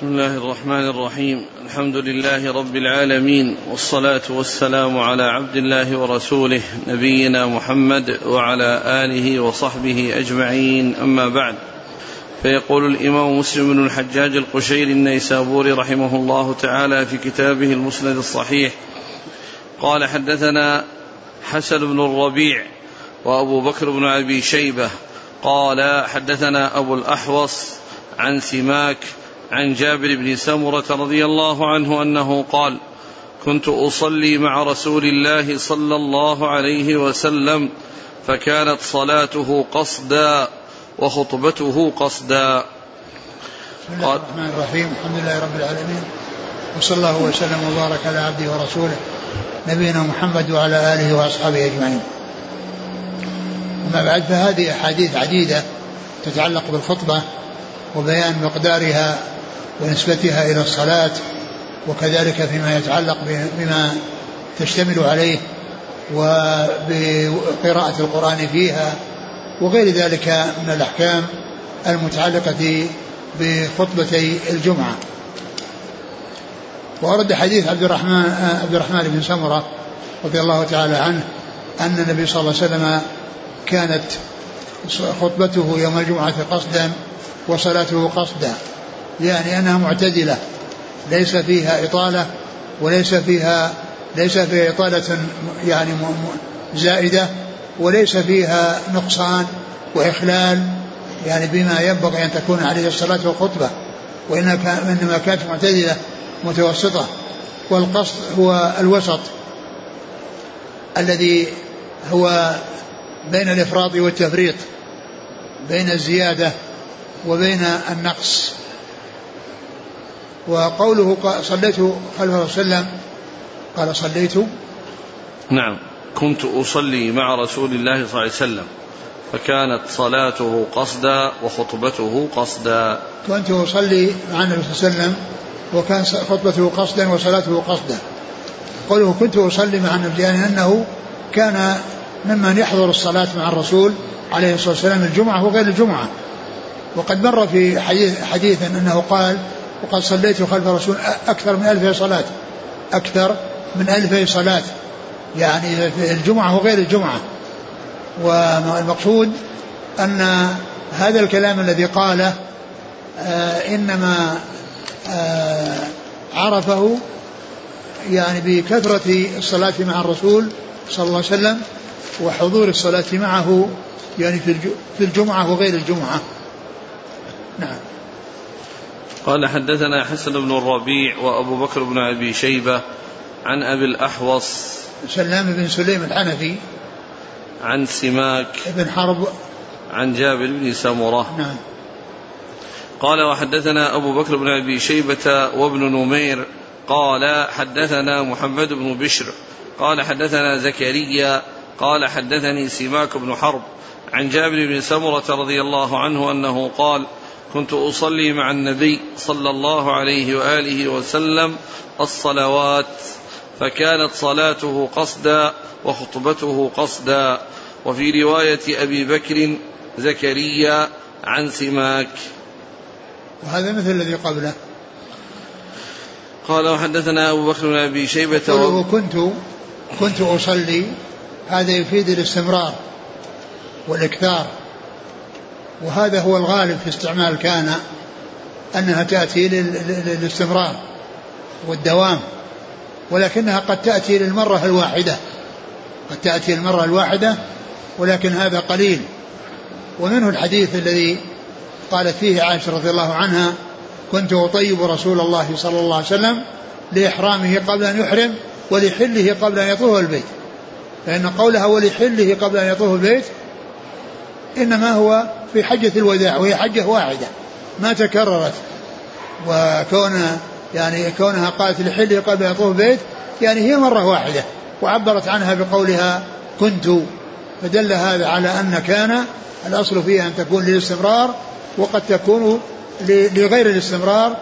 بسم الله الرحمن الرحيم. الحمد لله رب العالمين والصلاة والسلام على عبد الله ورسوله نبينا محمد وعلى آله وصحبه أجمعين. أما بعد فيقول الإمام مسلم بن الحجاج القشيري النيسابوري رحمه الله تعالى في كتابه المسند الصحيح قال حدثنا حسن بن الربيع وأبو بكر بن أبي شيبة قال حدثنا أبو الأحوص عن سماك عن جابر بن سمرة رضي الله عنه أنه قال كنت أصلي مع رسول الله صلى الله عليه وسلم فكانت صلاته قصدا وخطبته قصدا. بسم الله الرحمن الرحيم. الحمد لله رب العالمين. وصلى الله وسلم وبارك على عبده ورسوله نبينا محمد وعلى آله وأصحابه أجمعين. أما بعد فهذه أحاديث عديدة تتعلق بالخطبة وبيان مقدارها ونسبتها إلى الصلاة وكذلك فيما يتعلق بما تشتمل عليه وبقراءة القرآن فيها وغير ذلك من الأحكام المتعلقة بخطبتي الجمعة. وأرد حديث عبد الرحمن عبد الرحمن بن سمرة رضي الله تعالى عنه أن النبي صلى الله عليه وسلم كانت خطبته يوم الجمعة قصدا وصلاته قصدا. يعني أنها معتدلة. ليس فيها إطالة وليس فيها ليس فيها إطالة يعني زائدة وليس فيها نقصان وإخلال يعني بما ينبغي أن تكون عليه الصلاة والخطبة. وإنما كانت معتدلة متوسطة. والقصد هو الوسط الذي هو بين الإفراط والتفريط بين الزيادة وبين النقص. وقوله صليت خلف الله وسلم قال صليت. نعم كنت أصلي مع رسول الله صلى الله عليه وسلم فكانت صلاته قصدا وخطبته قصدا. كنت أصلي مع النبي صلى الله عليه وسلم وكان خطبته قصدا وصلاته قصدا. قوله كنت أصلي مع النبي يعني أنه كان ممن يحضر الصلاة مع الرسول عليه الصلاة والسلام الجمعة وغير الجمعة. وقد مر في حديث حديث أنه قال وقد صليت خلف الرسول أكثر من ألف صلاة. أكثر من ألف صلاة. يعني في الجمعة وغير الجمعة. والمقصود أن هذا الكلام الذي قاله آه إنما آه عرفه يعني بكثرة الصلاة مع الرسول صلى الله عليه وسلم وحضور الصلاة معه. يعني في الجمعة وغير الجمعة. نعم. قال حدثنا حسن بن الربيع وأبو بكر بن أبي شيبة عن أبي الأحوص سلام بن سليم الحنفي عن سماك بن حرب عن جابر بن سمرة. نعم. قال وحدثنا أبو بكر بن أبي شيبة وابن نمير قال حدثنا محمد بن بشر قال حدثنا زكريا قال حدثني سماك بن حرب عن جابر بن سمرة رضي الله عنه أنه قال كنت أصلي مع النبي صلى الله عليه وآله وسلم الصلوات فكانت صلاته قصدا وخطبته قصدا. وفي رواية أبي بكر زكريا عن سماك. وهذا مثل الذي قبله. قال وحدثنا أبو بكر بن أبي شيبة و... كنت كنت أصلي. هذا يفيد الاستمرار والإكثار. وهذا هو الغالب في استعمال كان أنها تأتي للاستمرار والدوام ولكنها قد تأتي للمرة الواحدة قد تأتي المرة الواحدة ولكن هذا قليل. ومنه الحديث الذي قالت فيه عائشة رضي الله عنها كنت أطيب رسول الله صلى الله عليه وسلم لإحرامه قبل أن يحرم ولحله قبل أن يطوف البيت. فإن قولها ولحله قبل أن يطوف البيت إنما هو في حجة الوداع وهي حجة واحدة ما تكررت. وكون يعني كونها قالت لحله قبل يطوف البيت يعني هي مرة واحدة وعبرت عنها بقولها كنت. فدل هذا على أن كان الأصل فيها أن تكون للاستمرار وقد تكون لغير الاستمرار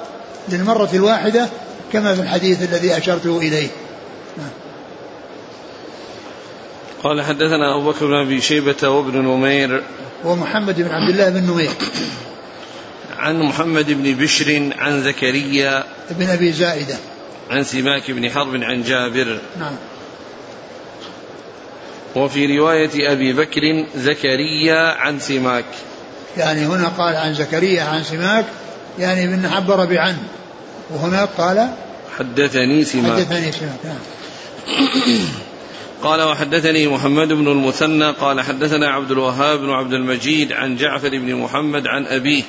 للمرة الواحدة كما في الحديث الذي أشرت إليه. قال حدثنا أبو بكر بن أبي شيبة وابن نمير. ومحمد بن عبد الله بن نمير. عن محمد بن بشر عن زكريا. بن أبي زائدة. عن سماك بن حرب عن جابر. نعم. وفي رواية أبي بكر زكريا عن سماك. يعني هنا قال عن زكريا عن سماك يعني من عبر بعن. وهناك قال حدثني سماك. حدثني سماك نعم. قال وحدثني محمد بن المثنى قال حدثنا عبد الوهاب بن عبد المجيد عن جعفر بن محمد عن أبيه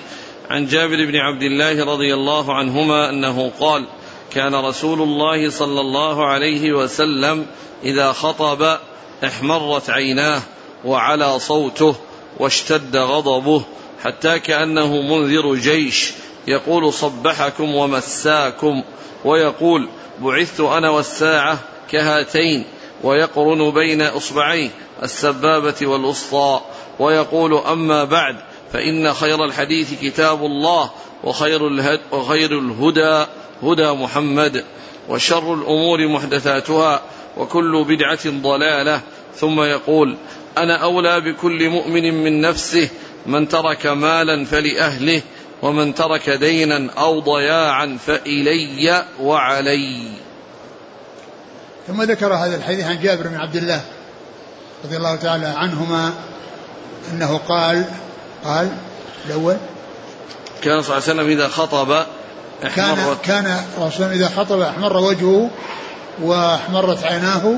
عن جابر بن عبد الله رضي الله عنهما أنه قال كان رسول الله صلى الله عليه وسلم إذا خطب احمرت عيناه وعلى صوته واشتد غضبه حتى كأنه منذر جيش يقول صبحكم ومساكم ويقول بعثت أنا والساعة كهاتين ويقرن بين إصبعيه السبابة والوسطى. ويقول أما بعد فإن خير الحديث كتاب الله وخير, الهد وخير الهدى هدى محمد. وشر الأمور محدثاتها وكل بدعة ضلالة. ثم يقول أنا أولى بكل مؤمن من نفسه من ترك مالا فلأهله ومن ترك دينا أو ضياعا فإلي وعلي. ثم ذكر هذا الحديث عن جابر بن عبد الله رضي الله تعالى عنهما أنه قال قال الأول كان صلى الله عليه وسلم إذا خطب كان كان رسول إذا خطب أحمر وجهه واحمرت عيناه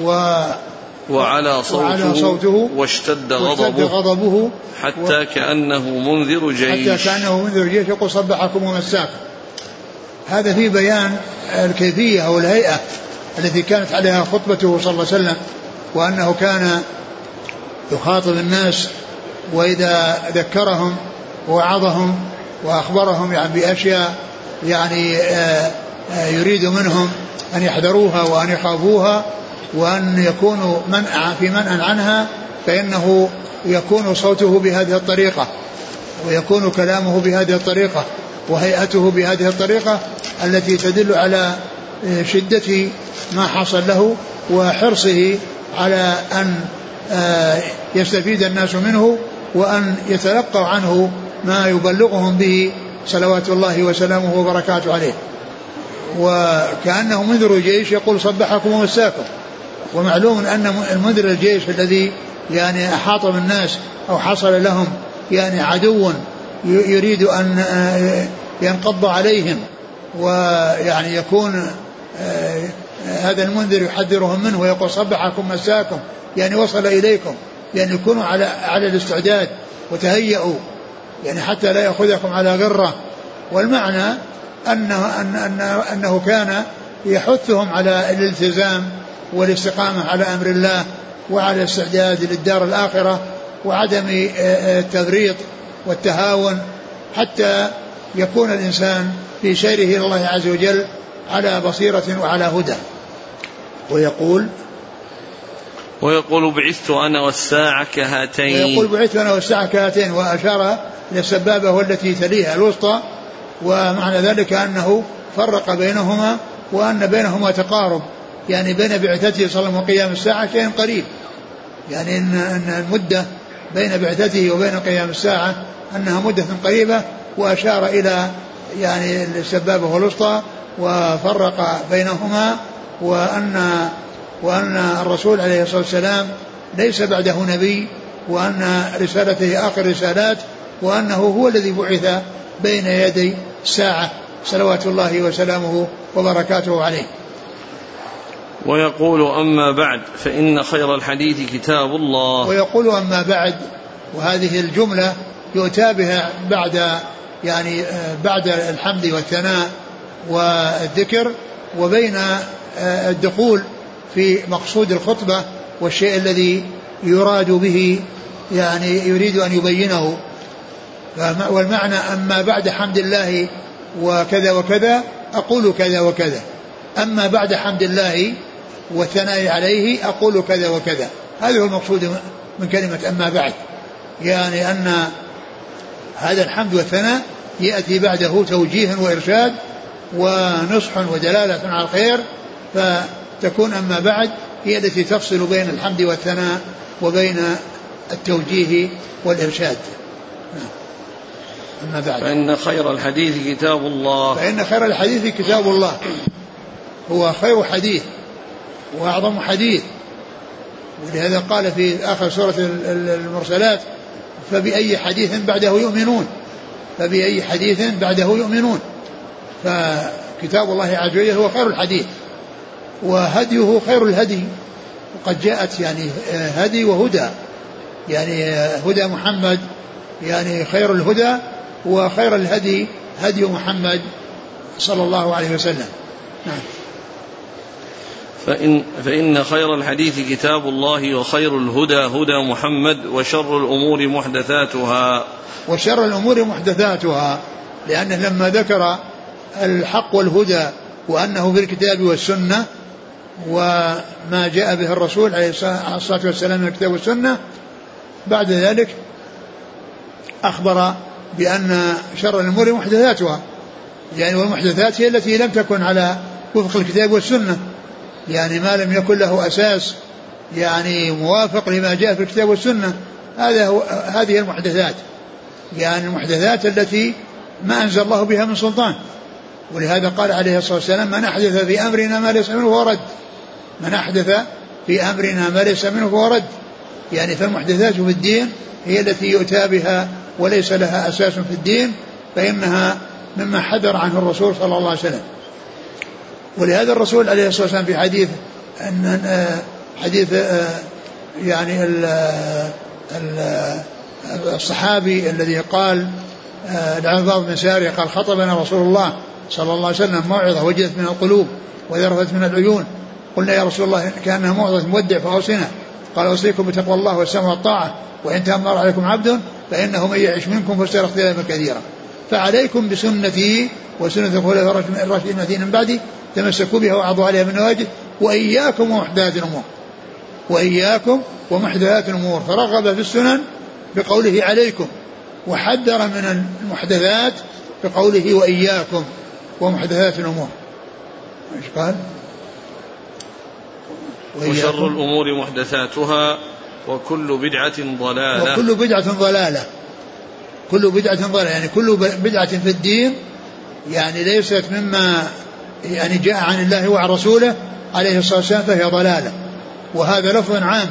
و وعلى صوته, وعلى صوته واشتد غضبه, غضبه حتى و كأنه منذر جيش. حتى كأنه منذر جيش يقول صبحكم ومساكم. هذا في بيان الكيفية أو الهيئة التي كانت عليها خطبته صلى الله عليه وسلم وأنه كان يخاطب الناس وإذا ذكرهم ووعظهم وأخبرهم يعني بأشياء يعني آه، آه، يريد منهم أن يحذروها وأن يخافوها وأن يكونوا منع في منع عنها فإنه يكون صوته بهذه الطريقة ويكون كلامه بهذه الطريقة وهيئته بهذه الطريقة التي تدل على شدة ما حصل له وحرصه على أن آه، يستفيد الناس منه وأن يتلقوا عنه ما يبلغهم به صلوات الله وسلامه وبركاته عليه. وكأنه منذر الجيش يقول صبحكم ومساكم. ومعلوم أن المنذر الجيش الذي يعني أحاط بالناس أو حصل لهم يعني عدو يريد أن آه، ينقض عليهم ويعني يكون هذا المنذر يحذرهم منه ويقول صبحكم مساكم يعني وصل إليكم يعني يكونوا على على الاستعداد وتهيئوا يعني حتى لا يأخذكم على غرة. والمعنى أنه, أن أن أنه كان يحثهم على الالتزام والاستقامة على أمر الله وعلى الاستعداد للدار الآخرة وعدم آه، آه، التفريط والتهاون حتى يكون الإنسان في سيره إلى الله عز وجل على بصيرة وعلى هدى. ويقول ويقول بعثت أنا والساعة كهاتين. ويقول بعثت أنا والساعة كهاتين وأشار إلى السبابة والتي تليها الوسطى ومعنى ذلك أنه فرق بينهما وأن بينهما تقارب. يعني بين بعثته صلى الله عليه وسلم وقيام الساعة شيء قريب. يعني إن, أن المدة بين بعثته وبين قيام الساعة أنها مدة قريبة وأشار إلى يعني السبابة والوسطى وفرق بينهما وأن وأن الرسول عليه الصلاة والسلام ليس بعده نبي وأن رسالته آخر رسالات وأنه هو الذي بعث بين يدي الساعة. صلوات الله وسلامه وبركاته عليه. ويقول أما بعد فإن خير الحديث كتاب الله. ويقول أما بعد وهذه الجملة يؤتى بها بعد يعني بعد الحمد والثناء والذكر وبين آه، الدخول في مقصود الخطبة والشيء الذي يراد به يعني يريد أن يبينه. والمعنى أما بعد حمد الله وكذا وكذا أقول كذا وكذا. أما بعد حمد الله والثناء عليه أقول كذا وكذا. هذا هو المقصود من كلمة أما بعد. يعني أن هذا الحمد والثناء يأتي بعده توجيه وإرشاد ونصح ودلالة على الخير فتكون أما بعد هي التي تفصل بين الحمد والثناء وبين التوجيه والإرشاد. أما بعد. فإن خير الحديث كتاب الله. فإن خير الحديث كتاب الله. هو خير حديث وأعظم حديث. ولهذا قال في آخر سورة المرسلات فبأي حديث بعده يؤمنون؟ فبأي حديث بعده يؤمنون؟ فكتاب الله عز وجل هو خير الحديث وهديه خير الهدي. وقد جاءت يعني هدي وهدى. يعني هدى محمد يعني خير الهدى وخير الهدي هدي محمد صلى الله عليه وسلم. نعم. فإن, فإن خير الحديث كتاب الله وخير الهدى هدى محمد وشر الأمور محدثاتها. وشر الأمور محدثاتها لأنه لما ذكر الحق والهدى وأنه في الكتاب والسنة وما جاء به الرسول عليه الصلاة والسلام من الكتاب والسنة بعد ذلك أخبر بأن شر الأمور محدثاتها يعني والمحدثات هي التي لم تكن على وفق الكتاب والسنة. يعني ما لم يكن له أساس يعني موافق لما جاء في الكتاب والسنة. هذا هو هذه المحدثات. يعني المحدثات التي ما أنزل الله بها من سلطان. ولهذا قال عليه الصلاة والسلام من أحدث في أمرنا ما ليس منه فهو رد. من أحدث في أمرنا ما ليس منه فهو رد. يعني فالمحدثات في الدين هي التي يؤتى بها وليس لها أساس في الدين فإنها مما حذر عنه الرسول صلى الله عليه وسلم. ولهذا الرسول عليه الصلاة والسلام في حديث أن حديث يعني الصحابي الذي قال العرباض بن ساري قال خطبنا رسول الله صلى الله عليه وسلم موعظة وجدت من القلوب وذرفت من العيون. قلنا يا رسول الله كأنها موعظة مودع فأوصنا قال أوصيكم بتقوى الله والسمع والطاعة وإن تأمر عليكم عبد فإنه من يعش منكم فسيرى اختلافا كثيرا. فعليكم بسنتي وسنة الخلفاء الراشدين المهديين من بعدي تمسكوا بها وعضوا عليها من نواجد وإياكم ومحدثات الأمور. وإياكم ومحدثات الأمور. فرغب في السنن بقوله عليكم وحذر من المحدثات بقوله وإياكم ومحدثات الأمور. إيش قال؟ وشر الأمور محدثاتها وكل بدعة ضلالة. وكل بدعة ضلالة. كل بدعة ضلالة. يعني كل بدعة في الدين يعني ليست مما يعني جاء عن الله وعن رسوله عليه الصلاة والسلام فهي ضلالة. وهذا لفظ عام.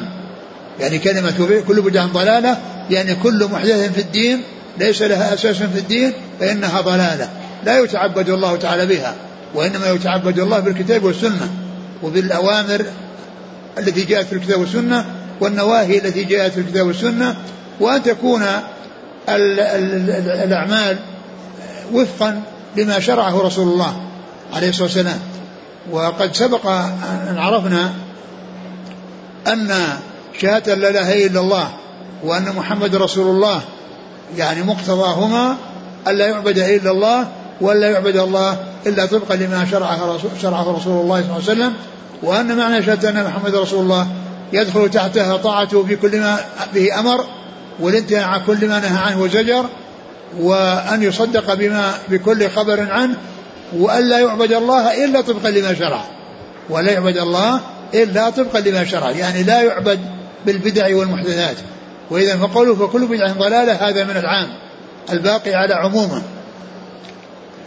يعني كلمة كل بدعة ضلالة يعني كل محدث في الدين ليس لها أساس في الدين فإنها ضلالة. لا يتعبد الله تعالى بها وإنما يتعبد الله بالكتاب والسنة وبالأوامر التي جاءت في الكتاب والسنة والنواهي التي جاءت في الكتاب والسنة. وأن تكون الأعمال وفقا لما شرعه رسول الله. عليه الصلاة والسلام. وقد سبق أن عرفنا أن شهادة لا إله إلا الله وأن محمد رسول الله يعني مقتضاهما ألا يعبد إلا الله ولا يعبد الله إلا طبقا لما شرعه رسول, شرعه رسول الله صلى الله عليه وسلم. وأن معنى شهادة أن محمد رسول الله يدخل تحتها طاعته في كل ما به أمر والانتهاء عن كل ما نهى عنه وزجر وأن يصدق بما بكل خبر عنه وأن لا يعبد الله إلا طبقا لما شرع. ولا يعبد الله إلا طبقا لما شرع. يعني لا يعبد بالبدع والمحدثات. وإذا فقوله فكل بدعة ضلالة هذا من العام. الباقي على عمومه.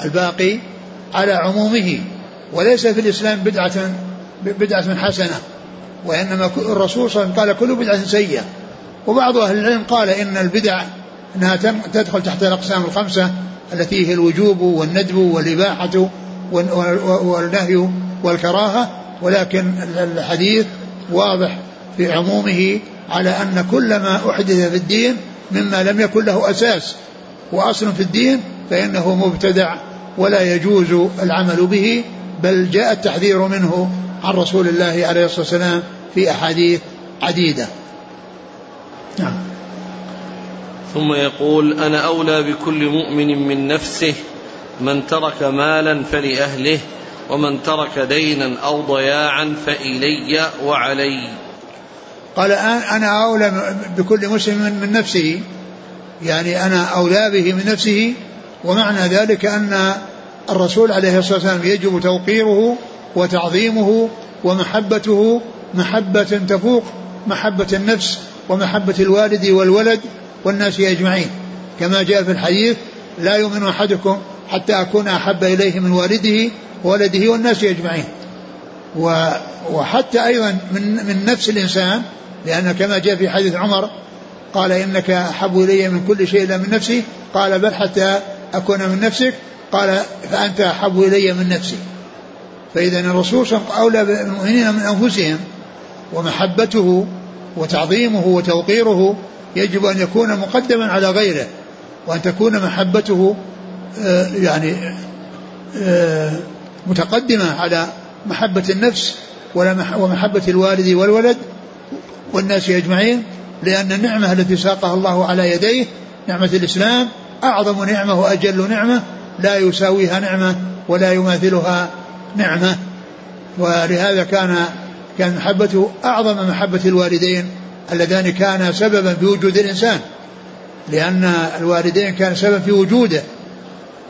الباقي على عمومه. وليس في الإسلام بدعة بدعة حسنة. وإنما الرسول صلى الله عليه وسلم قال كل بدعة سيئة. وبعض أهل العلم قال إن البدع أنها تدخل تحت الأقسام الخمسة. التي هي الوجوب والندب والإباحة والنهي والكراهة ولكن الحديث واضح في عمومه على أن كل ما أحدث في الدين مما لم يكن له أساس وأصل في الدين فإنه مبتدع ولا يجوز العمل به بل جاء التحذير منه عن رسول الله عليه الصلاة والسلام في أحاديث عديدة. نعم. ثم يقول أنا أولى بكل مؤمن من نفسه من ترك مالا فلأهله ومن ترك دينا أو ضياعا فإلي وعلي. قال أنا أولى بكل مسلم من نفسه يعني أنا أولى به من نفسه ومعنى ذلك أن الرسول عليه الصلاة والسلام يجب توقيره وتعظيمه ومحبته محبة تفوق محبة النفس ومحبة الوالد والولد والناس أجمعين. كما جاء في الحديث لا يؤمن أحدكم حتى أكون أحب إليه من والده وولده والناس أجمعين. وحتى أيضا من, من نفس الإنسان لأن كما جاء في حديث عمر قال إنك أحب إلي من كل شيء إلا من نفسي قال بل حتى أكون من نفسك قال فأنت أحب إلي من نفسي. فإذا الرسول صلى الله عليه وسلم أولى بالمؤمنين من أنفسهم ومحبته وتعظيمه وتوقيره يجب أن يكون مقدما على غيره وأن تكون محبته آه، يعني آه، متقدمة على محبة النفس ومحبة الوالد والولد والناس أجمعين لأن النعمة التي ساقها الله على يديه نعمة الإسلام أعظم نعمة وأجل نعمة لا يساويها نعمة ولا يماثلها نعمة. ولهذا كان كان محبته أعظم محبة الوالدين اللذان كانا سببا في وجود الإنسان لأن الوالدين كان سبب في وجوده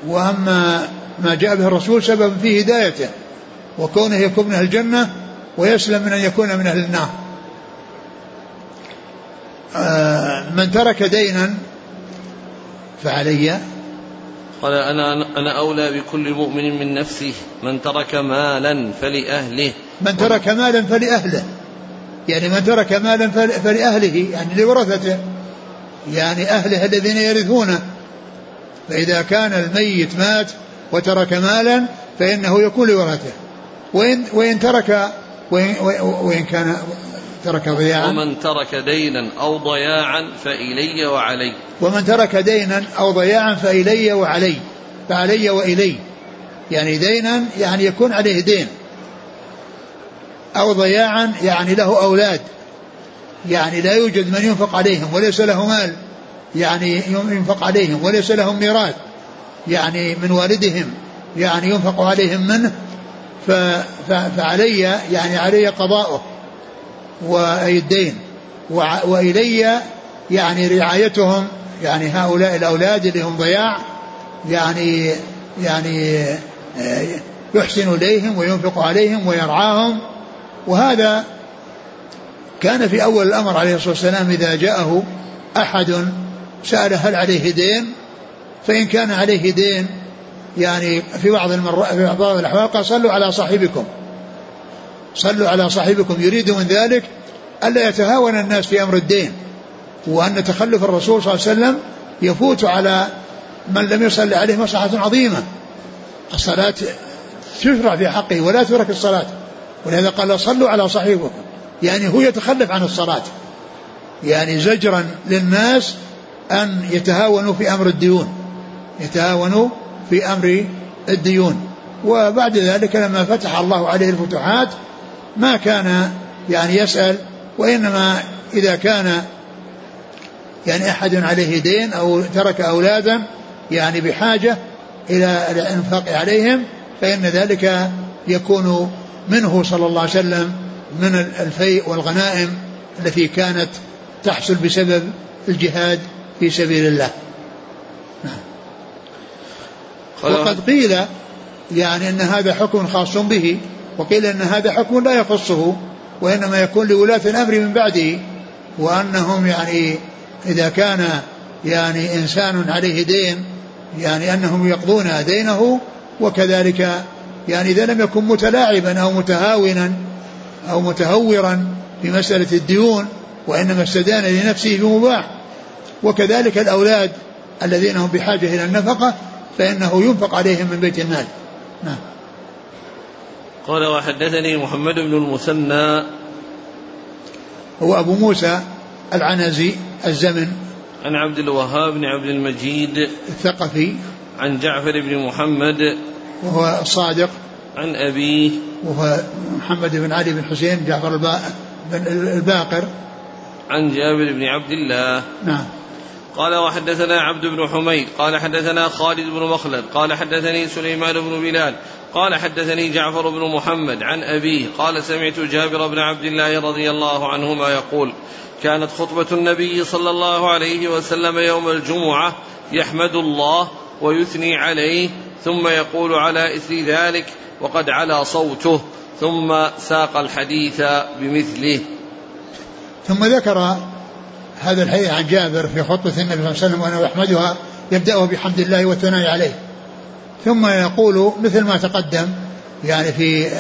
وأما ما جاء به الرسول سبب في هدايته وكونه يكون من أهل الجنة ويسلم من أن يكون من أهل النار. آه، من ترك دينا فعلي. قال أنا أنا أولى بكل مؤمن من نفسه من ترك مالا فلأهله. من ترك مالا فلأهله. يعني من ترك مالا فلأهله يعني لورثته يعني أهله الذين يرثونه. فإذا كان الميت مات وترك مالا فإنه يكون لورثته. وإن, وإن ترك وإن, وإن كان ترك ضياعا. ومن ترك دينا أو ضياعا فإلي وعلي. ومن ترك دينا أو ضياعا فإلي وعلي. فعلي وإلي. يعني دينا يعني يكون عليه دين. أو ضياعا يعني له أولاد. يعني لا يوجد من ينفق عليهم وليس له مال. يعني ينفق عليهم وليس لهم ميراث. يعني من والدهم. يعني ينفق عليهم منه. فعلي يعني علي قضاؤه وأي الدين وإلي يعني رعايتهم. يعني هؤلاء الأولاد اللي هم ضياع يعني يعني آه، يحسن إليهم وينفق عليهم ويرعاهم. وهذا كان في أول الأمر عليه الصلاة والسلام إذا جاءه أحد سأل هل عليه دين فإن كان عليه دين يعني في بعض المرات في بعض الأحوال قال صلوا على صاحبكم. صلوا على صاحبكم. يريد من ذلك ألا يتهاون الناس في أمر الدين وأن تخلف الرسول صلى الله عليه وسلم يفوت على من لم يصلي عليه مصلحة عظيمة. الصلاة تشرع في حقه ولا ترك الصلاة. ولهذا قال صلوا على صاحبكم يعني هو يتخلف عن الصلاة. يعني زجرا للناس أن يتهاونوا في أمر الديون. يتهاونوا في أمر الديون. وبعد ذلك لما فتح الله عليه الفتوحات ما كان يعني يسأل وإنما إذا كان يعني أحد عليه دين أو ترك أولادا يعني بحاجة إلى الإنفاق عليهم فإن ذلك يكون منه صلى الله عليه وسلم من الفيء والغنائم التي كانت تحصل بسبب الجهاد في سبيل الله نعم. وقد قيل يعني أن هذا حكم خاص به وقيل أن هذا حكم لا يخصه وإنما يكون لولاة الأمر من بعده وأنهم يعني إذا كان يعني إنسان عليه دين يعني أنهم يقضون دينه وكذلك يعني إذا لم يكن متلاعبا أو متهاونا أو متهورا في مساله الديون وإنما استدان لنفسه بمباح. وكذلك الأولاد الذين هم بحاجة إلى النفقة فإنه ينفق عليهم من بيت المال. نعم. قال وحدثني محمد بن المثنى. هو أبو موسى العنزي الزمن. عن عبد الوهاب بن عبد المجيد. الثقفي. عن جعفر بن محمد. وهو الصادق. عن أبيه وهو محمد بن علي بن حسين جعفر بن الباقر. عن جابر بن عبد الله. نعم. قال وحدثنا عبد بن حميد. قال حدثنا خالد بن مخلد. قال حدثني سليمان بن بلال. قال حدثني جعفر بن محمد. عن أبيه. قال سمعت جابر بن عبد الله رضي الله عنهما يقول كانت خطبة النبي صلى الله عليه وسلم يوم الجمعة يحمد الله ويثني عليه ثم يقول على إثر ذلك وقد علا صوته ثم ساق الحديث بمثله. ثم ذكر هذا الحديث عن جابر في خطبة النبي صلى الله عليه وسلم وأنه يحمدها يبدأه بحمد الله والثناء عليه. ثم يقول مثل ما تقدم يعني في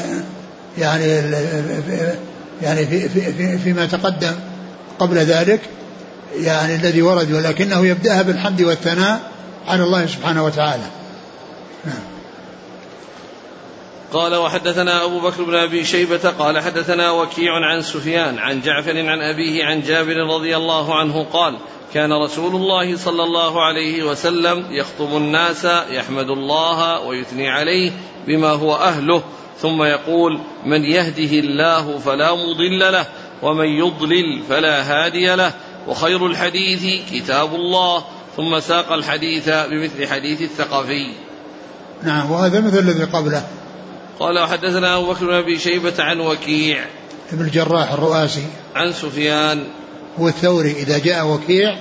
يعني يعني في في في فيما تقدم قبل ذلك يعني الذي ورد ولكنه يبدأها بالحمد والثناء على الله سبحانه وتعالى. نعم. قال وحدثنا أبو بكر بن أبي شيبة قال حدثنا وكيع عن سفيان عن جعفر عن أبيه عن جابر رضي الله عنه قال كان رسول الله صلى الله عليه وسلم يخطب الناس يحمد الله ويثني عليه بما هو أهله ثم يقول من يهده الله فلا مضل له ومن يضلل فلا هادي له. وخير الحديث كتاب الله ثم ساق الحديث بمثل حديث الثقفي. نعم وهذا مثل الذي قبله. قال وحدثنا أبو بكر بن أبي شيبة عن وكيع ابن الجراح الرؤاسي. عن سفيان. هو الثوري إذا جاء وكيع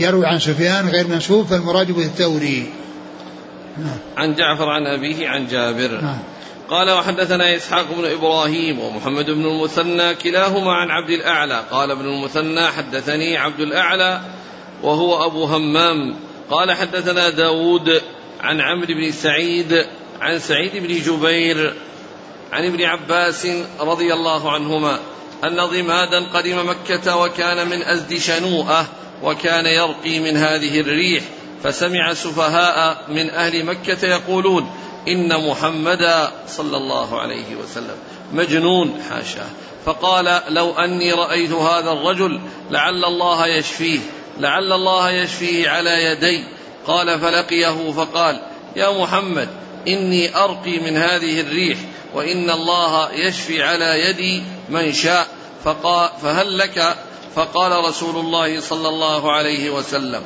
يروي عن سفيان غير منسوب فالمراد به الثوري. نعم. عن جعفر عن أبيه عن جابر. نعم. قال وحدثنا إسحاق بن إبراهيم ومحمد بن المثنى كلاهما عن عبد الأعلى. قال ابن المثنى حدثني عبد الأعلى وهو أبو همام. قال حدثنا داود عن عمرو بن سعيد عن سعيد بن جبير عن ابن عباس رضي الله عنهما أن ضمادا قدم مكة وكان من أزد شنوءة وكان يرقي من هذه الريح فسمع سفهاء من أهل مكة يقولون إن محمدا صلى الله عليه وسلم مجنون حاشاه فقال لو أني رأيت هذا الرجل لعل الله يشفيه. لعل الله يشفيه على يدي. قال فلقيه فقال يا محمد إني أرقي من هذه الريح وإن الله يشفي على يدي من شاء. فقال فهل لك فقال رسول الله صلى الله عليه وسلم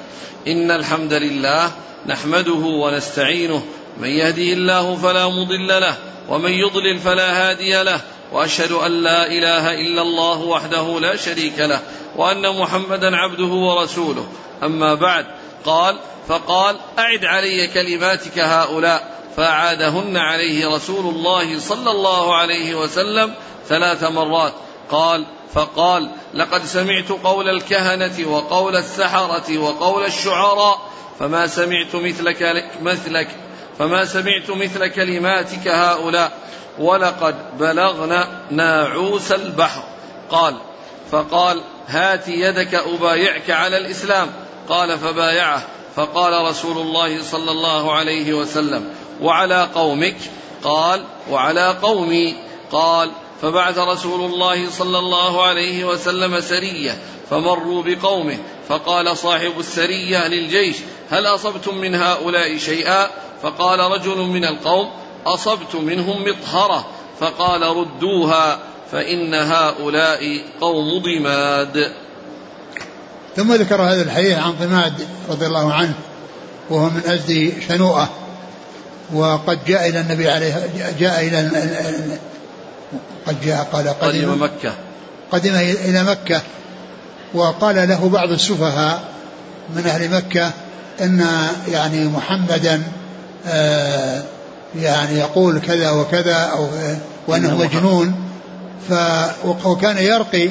إن الحمد لله نحمده ونستعينه. من يهدي الله فلا مضل له ومن يضلل فلا هادي له وأشهد أن لا إله إلا الله وحده لا شريك له وأن محمدا عبده ورسوله. أما بعد قال فقال أعد علي كلماتك هؤلاء. فاعادهن عليه رسول الله صلى الله عليه وسلم ثلاث مرات. قال فقال لقد سمعت قول الكهنة وقول السحرة وقول الشعراء. فما سمعت مثلك مثلك فما سمعت مثل كلماتك هؤلاء. ولقد بلغنا ناعوس البحر. قال فقال هات يدك أبايعك على الإسلام. قال فبايعه. فقال رسول الله صلى الله عليه وسلم وعلى قومك؟ قال وعلى قومي. قال فبعث رسول الله صلى الله عليه وسلم سرية فمروا بقومه. فقال صاحب السرية للجيش هل أصبتم من هؤلاء شيئا؟ فقال رجل من القوم. أصبت منهم مطهرة فقال ردوها فإن هؤلاء قوم ضماد. ثم ذكر هذا الحديث عن ضماد رضي الله عنه وهو من أزد شنوءة وقد جاء إلى النبي عليه جاء إلى قد جاء قال قدم, قدم مكة. قدم إلى مكة وقال له بعض السفهاء من أهل مكة إن يعني محمدا آه، يعني يقول كذا وكذا أو وأنه مجنون ف وكان يرقي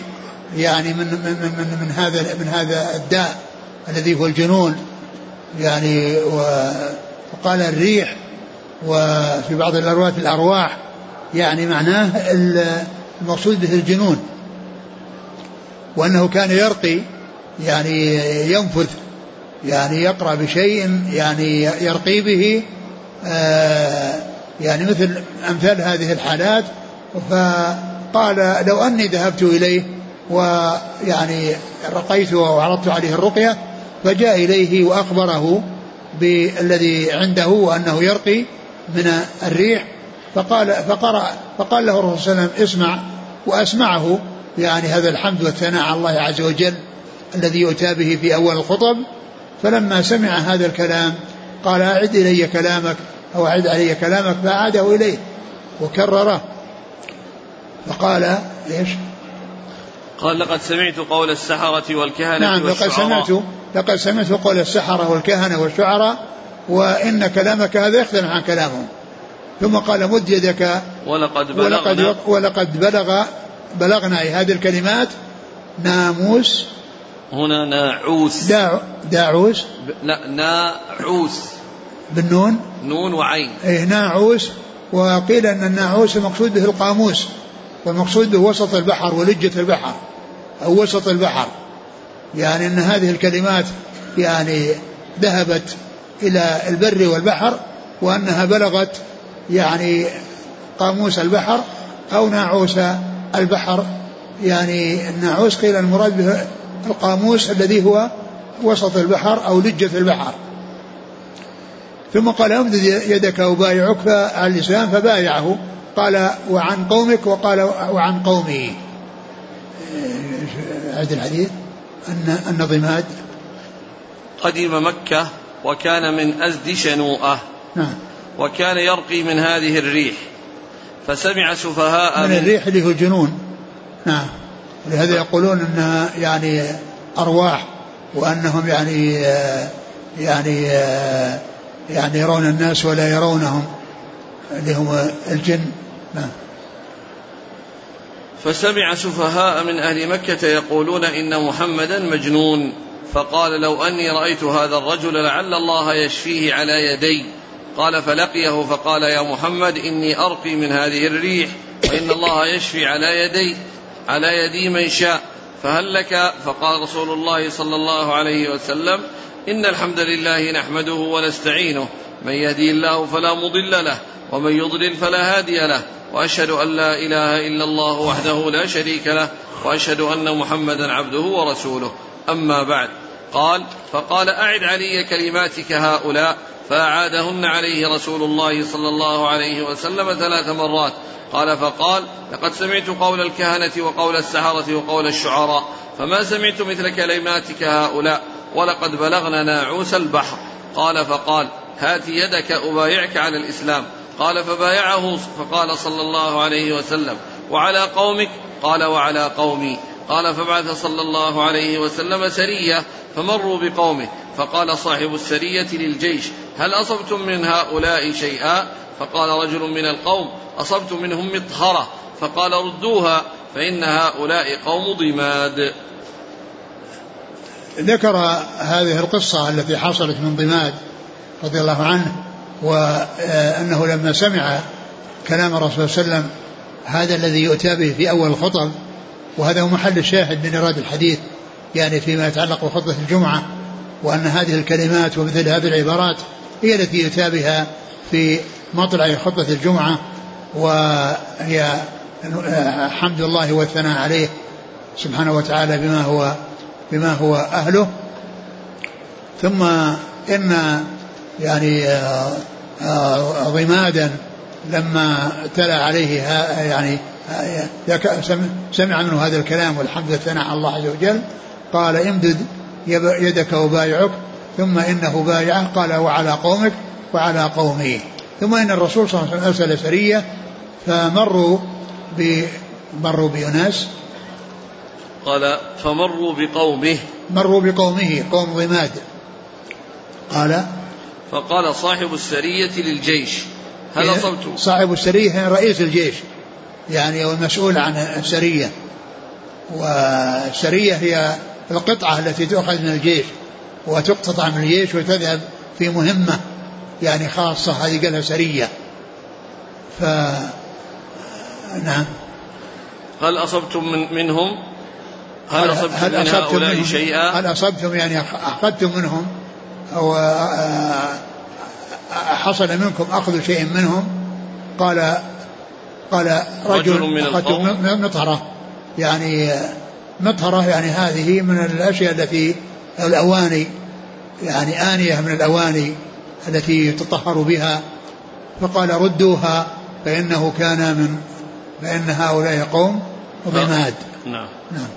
يعني من من من, من هذا من هذا الداء الذي هو الجنون يعني وقال الريح وفي بعض الأرواح الأرواح يعني معناه المقصود به الجنون. وأنه كان يرقي يعني ينفث يعني يقرأ بشيء يعني يرقي به يعني مثل أمثال هذه الحالات فقال لو أني ذهبت إليه ويعني رقيته وعرضت عليه الرقية فجاء إليه وأخبره بالذي عنده وأنه يرقي من الريح فقال فقرأ فقال له الرسول صلى الله عليه وسلم اسمع وأسمعه يعني هذا الحمد والثناء على الله عز وجل الذي يؤتى به في أول الخطب. فلما سمع هذا الكلام قال أعد إلي كلامك أو أعد علي كلامك فأعاده إليه وكرره. فقال إيش؟ قال لقد سمعت قول السحرة والكهنة نعم لقد سمعت لقد سمعت قول السحرة والكهنة والشعراء وإن كلامك هذا يختلف عن كلامهم. ثم قال مد يدك ولقد بلغنا. ولقد, ولقد بلغ بلغنا هذه الكلمات ناموس هنا ناعوس. داع داعوس؟ لا ناعوس. بالنون؟ نون وعين. إيه ناعوس. وقيل أن الناعوس المقصود به القاموس. والمقصود به وسط البحر ولجة البحر أو وسط البحر. يعني أن هذه الكلمات يعني ذهبت إلى البر والبحر وأنها بلغت يعني قاموس البحر أو ناعوس البحر. يعني الناعوس قيل المراد به القاموس الذي هو وسط البحر أو لجة البحر. ثم قال امدد يدك وبايعك فعلى الإسلام فبايعه. قال وعن قومك وقال وعن قومه عد الحديث أن ضماد قدم مكة وكان من أزد شنوءة. نعم. وكان يرقي من هذه الريح. فسمع سفهاء من, من الريح اللي هو الجنون. نعم. ولهذا يقولون إنها يعني أرواح وأنهم يعني يعني يعني يرون الناس ولا يرونهم اللي هم الجن. نعم. فسمع سفهاء من أهل مكة يقولون إن محمدا مجنون. فقال لو أني رأيت هذا الرجل لعل الله يشفيه على يدي. قال فلقيه فقال يا محمد إني أرقي من هذه الريح وإن الله يشفي على يدي. على يدي من شاء فهل لك؟ فقال رسول الله صلى الله عليه وسلم إن الحمد لله نحمده ونستعينه من يهدي الله فلا مضل له ومن يضلل فلا هادي له وأشهد أن لا إله إلا الله وحده لا شريك له وأشهد أن محمدا عبده ورسوله. أما بعد قال فقال أعد علي كلماتك هؤلاء فأعادهن عليه رسول الله صلى الله عليه وسلم ثلاث مرات قال فقال لقد سمعت قول الكهنة وقول السحره وقول الشعراء فما سمعت مثل كلماتك هؤلاء؟ ولقد بلغنا ناعوس البحر. قال فقال هات يدك أبايعك على الإسلام. قال فبايعه فقال صلى الله عليه وسلم. وعلى قومك؟ قال وعلى قومي. قال فبعث صلى الله عليه وسلم سرية فمروا بقومه. فقال صاحب السرية للجيش هل أصبتم من هؤلاء شيئا؟ فقال رجل من القوم أصبت منهم مطهرة فقال ردوها فإن هؤلاء قوم ضماد. ذكر هذه القصة التي حصلت من ضماد رضي الله عنه وأنه لما سمع كلام الرسول صلى الله عليه وسلم هذا الذي يؤتى به في أول الخطب وهذا هو محل الشاهد من إيراد الحديث يعني فيما يتعلق بخطبة الجمعة وأن هذه الكلمات ومثل هذه العبارات هي التي يؤتى بها في مطلع خطبة الجمعة وهي حمد الله والثناء عليه سبحانه وتعالى بما هو بما هو أهله. ثم إن يعني آه، آه، ضمادا لما تلا عليه يعني آه، سمع منه هذا الكلام والحمد لله على الله عز وجل قال امدد يدك وبايعك ثم إنه بايعه قال وعلى قومك وعلى قومه. ثم إن الرسول صلى الله عليه وسلم أرسل سرية فمروا ب مروا بأناس؟ قال فمروا بقومه. مروا بقومه قوم ضماد قال فقال صاحب السرية للجيش. هل إيه، أصبت؟ صاحب السرية رئيس الجيش. يعني هو المسؤول عن السرية. والسرية هي القطعة التي تؤخذ من الجيش وتقتطع من الجيش وتذهب في مهمة يعني خاصة هذه قالها سرية. ف نعم. هل أصبتم من منهم؟ هل أصبتم هل من هؤلاء منهم؟ شيئا؟ هل أصبتم يعني أخذتم منهم؟ أو حصل منكم أخذ شيء منهم؟ قال قال رجل, رجل من القوم. مطهرة. يعني مطهرة يعني هذه من الأشياء التي الأواني يعني آنية من الأواني التي يتطهر بها. فقال ردوها فإنه كان من فإن هؤلاء قوم وضماد نعم. نعم.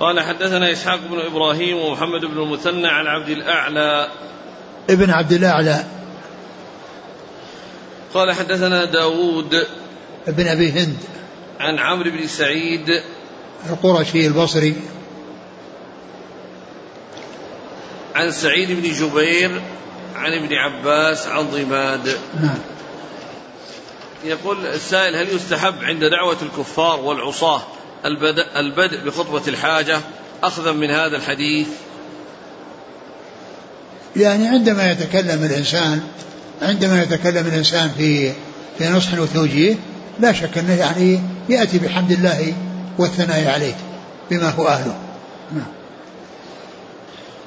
قال حدثنا إسحاق بن إبراهيم ومحمد بن المثنى عن عبد الأعلى. ابن عبد الأعلى. قال حدثنا داود ابن أبي هند. عن عمرو بن سعيد. القرشي البصري. عن سعيد بن جبير عن ابن عباس عن ضماد. نعم. يقول السائل هل يستحب عند دعوة الكفار والعصاة البدء, البدء بخطبة الحاجة أخذا من هذا الحديث؟ يعني عندما يتكلم الإنسان عندما يتكلم الإنسان في في نصح وتوجيه لا شك أنه يعني يأتي بحمد الله والثناء عليه بما هو أهله. نعم.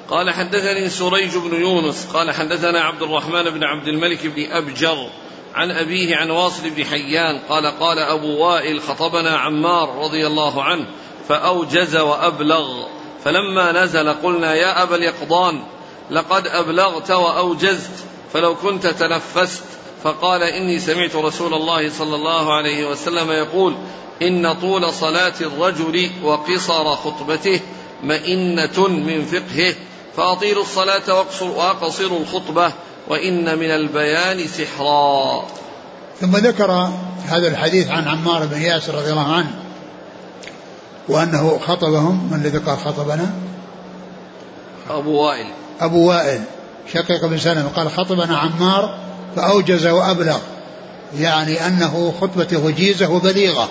قال حدثني سريج بن يونس قال حدثنا عبد الرحمن بن عبد الملك بن أبجر عن أبيه عن واصل بن حيان قال قال أبو وائل خطبنا عمار رضي الله عنه فأوجز وأبلغ فلما نزل قلنا يا أبا اليقظان لقد أبلغت وأوجزت فلو كنت تنفست فقال إني سمعت رسول الله صلى الله عليه وسلم يقول إن طول صلاة الرجل وقصر خطبته مئنة من فقهه. فأطيلوا الصلاة وأقصروا الخطبة وإن من البيان سحرا. ثم ذكر هذا الحديث عن عمار بن ياسر رضي الله عنه وأنه خطبهم من الذي قال خطبنا؟ أبو وائل. أبو وائل شقيق بن سلمة قال خطبنا عمار فأوجز وأبلغ يعني أنه خطبته وجيزة وبليغة.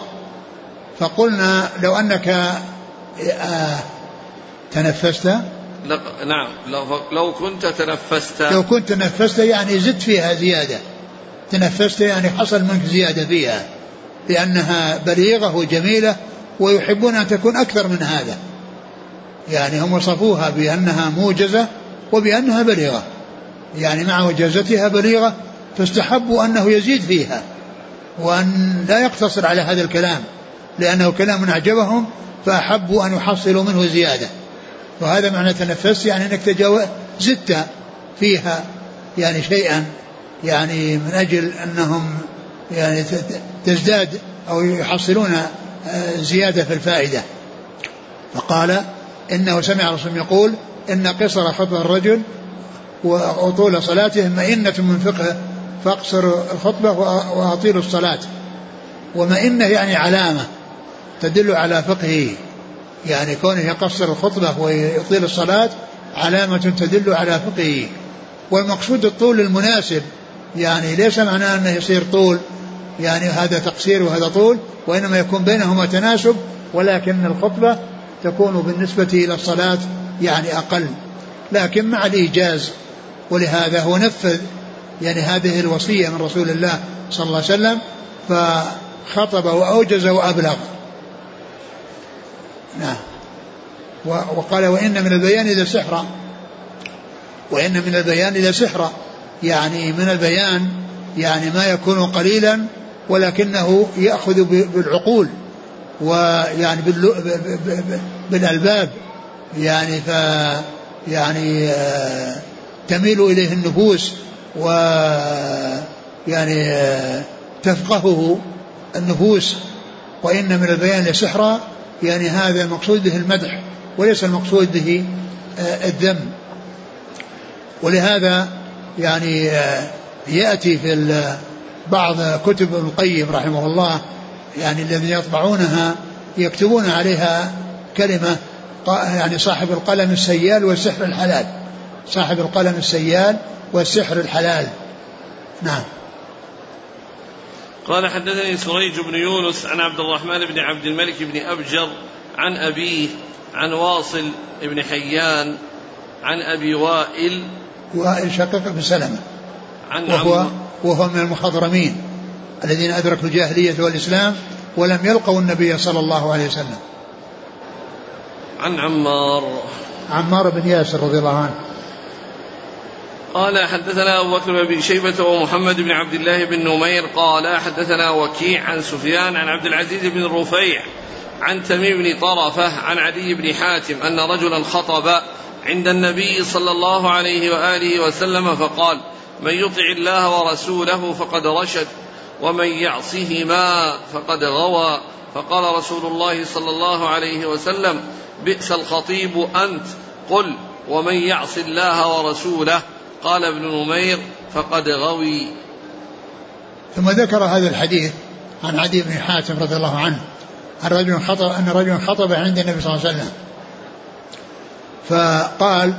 فقلنا لو أنك آه تنفست نعم. لو, لو كنت تنفست. لو كنت تنفست يعني زدت فيها زيادة. تنفست يعني حصل منك زيادة فيها. لأنها بليغة وجميلة ويحبون أن تكون أكثر من هذا. يعني هم وصفوها بأنها موجزة وبأنها بليغة. يعني مع وجازتها بليغة فاستحبوا أنه يزيد فيها. وأن لا يقتصر على هذا الكلام. لأنه كلام أعجبهم فأحبوا أن يحصلوا منه زيادة. وهذا معنى تنفس يعني أنك تجاوز زدت فيها يعني شيئا يعني من أجل أنهم يعني تزداد أو يحصلون آه، زيادة في الفائدة. فقال إنه سمع الرسول يقول إن قصر خطبة الرجل وطول صلاته مئنة من فقهه فاقصر الخطبة وأطيل الصلاة. ومئنة يعني علامة تدل على فقهه. يعني كونه يقصر الخطبة ويطيل الصلاة علامة تدل على فقهه. والمقصود الطول المناسب يعني ليس معناه أنه يصير طول يعني هذا تقصير وهذا طول وإنما يكون بينهما تناسب ولكن الخطبة تكون بالنسبة إلى الصلاة يعني أقل. لكن مع الإيجاز ولهذا هو نفذ يعني هذه الوصية من رسول الله صلى الله عليه وسلم فخطب وأوجز وأبلغ. نعم. وقال وإن من البيان إذا سحرا وإن من البيان إذا سحرا يعني من البيان يعني ما يكون قليلا ولكنه يأخذ بالعقول ويعني بالألباب. يعني ف يعني آه، تميل إليه النفوس و يعني آه، تفقهه النفوس. وإن من البيان لسحرا يعني هذا المقصود به المدح وليس المقصود به آه، الذم. ولهذا يعني آه، يأتي في بعض كتب ابن القيم رحمه الله يعني الذين يطبعونها يكتبون عليها كلمة يعني صاحب القلم السيال والسحر الحلال. صاحب القلم السيال والسحر الحلال. نعم. قال حدثني سريج بن يونس عن عبد الرحمن بن عبد الملك بن أبجر عن أبيه عن واصل بن حيان عن أبي وائل وائل شقيق بن سلمة. عن وهو, وهو من المخضرمين الذين أدركوا الجاهلية والإسلام ولم يلقوا النبي صلى الله عليه وسلم. عن عمار. عمار بن ياسر رضي الله عنه. قال حدثنا أبو بكر بن شيبة ومحمد بن عبد الله بن نمير قال حدثنا وكيع عن سفيان عن عبد العزيز بن الرفيع عن تميم بن طرفة عن عدي بن حاتم أن رجلا خطب عند النبي صلى الله عليه وآله وسلم فقال من يطع الله ورسوله فقد رشد ومن يعصهما فقد غوى فقال رسول الله صلى الله عليه وسلم بئس الخطيب أنت قل ومن يعص الله ورسوله قال ابن نمير فقد غوي. ثم ذكر هذا الحديث عن عدي بن حاتم رضي الله عنه عن رجل خطب أن رجلا خطب عند النبي صلى الله عليه وسلم. فقال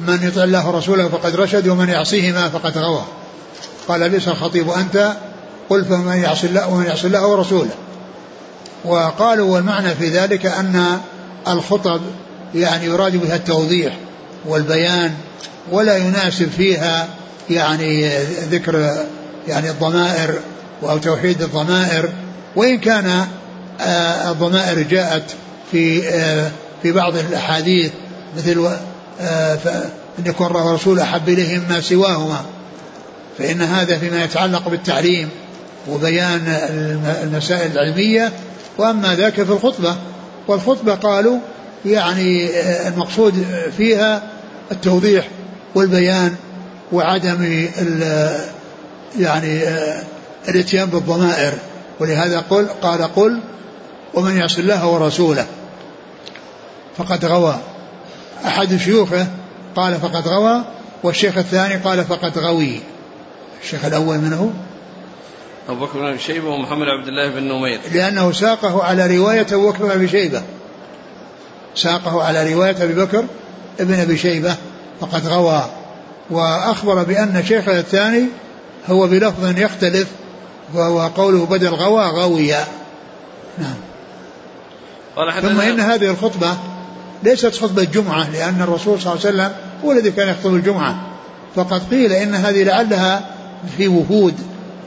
من يطع الله ورسوله فقد رشد ومن يعصيهما فقد غوى. قال بئس الخطيب أنت؟ قل فمن يعصي الله ومن يعصي الله ورسوله. وقالوا والمعنى في ذلك أن الخطب يعني يراد بها التوضيح والبيان ولا يناسب فيها يعني ذكر يعني الضمائر أو توحيد الضمائر وإن كان آه، الضمائر جاءت في آه، في بعض الأحاديث مثل آه، أن يكون الله ورسوله أحب إليهم ما سواهما فإن هذا فيما يتعلق بالتعليم وبيان المسائل العلمية وأما ذاك في الخطبة والخطبة قالوا يعني المقصود فيها التوضيح والبيان وعدم يعني الاتيان بالضمائر. ولهذا قل قال قل ومن يعص الله ورسوله فقد غوى. أحد شيوخه قال فقد غوى والشيخ الثاني قال فقد غوي. الشيخ الأول من هو؟ أبو بكر بن أبي شيبة ومحمد عبد الله بن نمير. لأنه ساقه على رواية أبو بكر بن أبي شيبة. ساقه على رواية أبي بكر ابن أبي شيبة. فقد غوى وأخبر بأن شيخه الثاني هو بلفظ يختلف وهو قوله بدل غوى غويا. نعم. ثم إن هذه الخطبة ليست خطبة جمعة لأن الرسول صلى الله عليه وسلم هو الذي كان يخطب الجمعة. فقد قيل إن هذه لعلها في وفود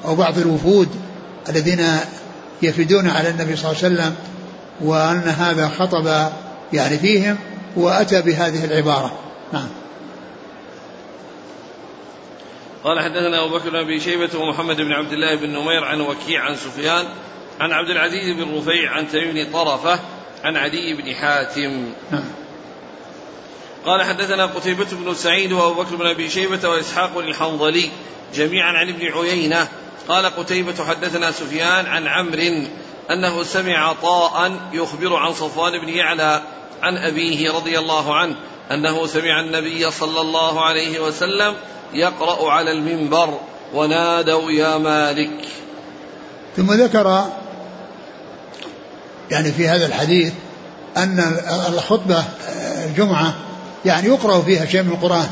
أو بعض الوفود الذين يفدون على النبي صلى الله عليه وسلم وأن هذا خطب يعني فيهم وأتى بهذه العبارة. نعم. قال حدثنا أبو بكر بن أبي شيبة ومحمد بن عبد الله بن نمير عن وكيع عن سفيان عن عبد العزيز بن رفيع عن تميم طرفة عن عدي بن حاتم نعم. قال حدثنا قتيبة بن سعيد وأبو بكر بن أبي شيبة وإسحاق الحنظلي جميعا عن ابن عيينة قال قتيبة حدثنا سفيان عن عمرو أنه سمع طاء يخبر عن صفوان بن يعلى عن أبيه رضي الله عنه أنه سمع النبي صلى الله عليه وسلم يقرأ على المنبر ونادوا يا مالك. ثم ذكر يعني في هذا الحديث أن الخطبة الجمعة يعني يقرأ فيها شيء من القرآن.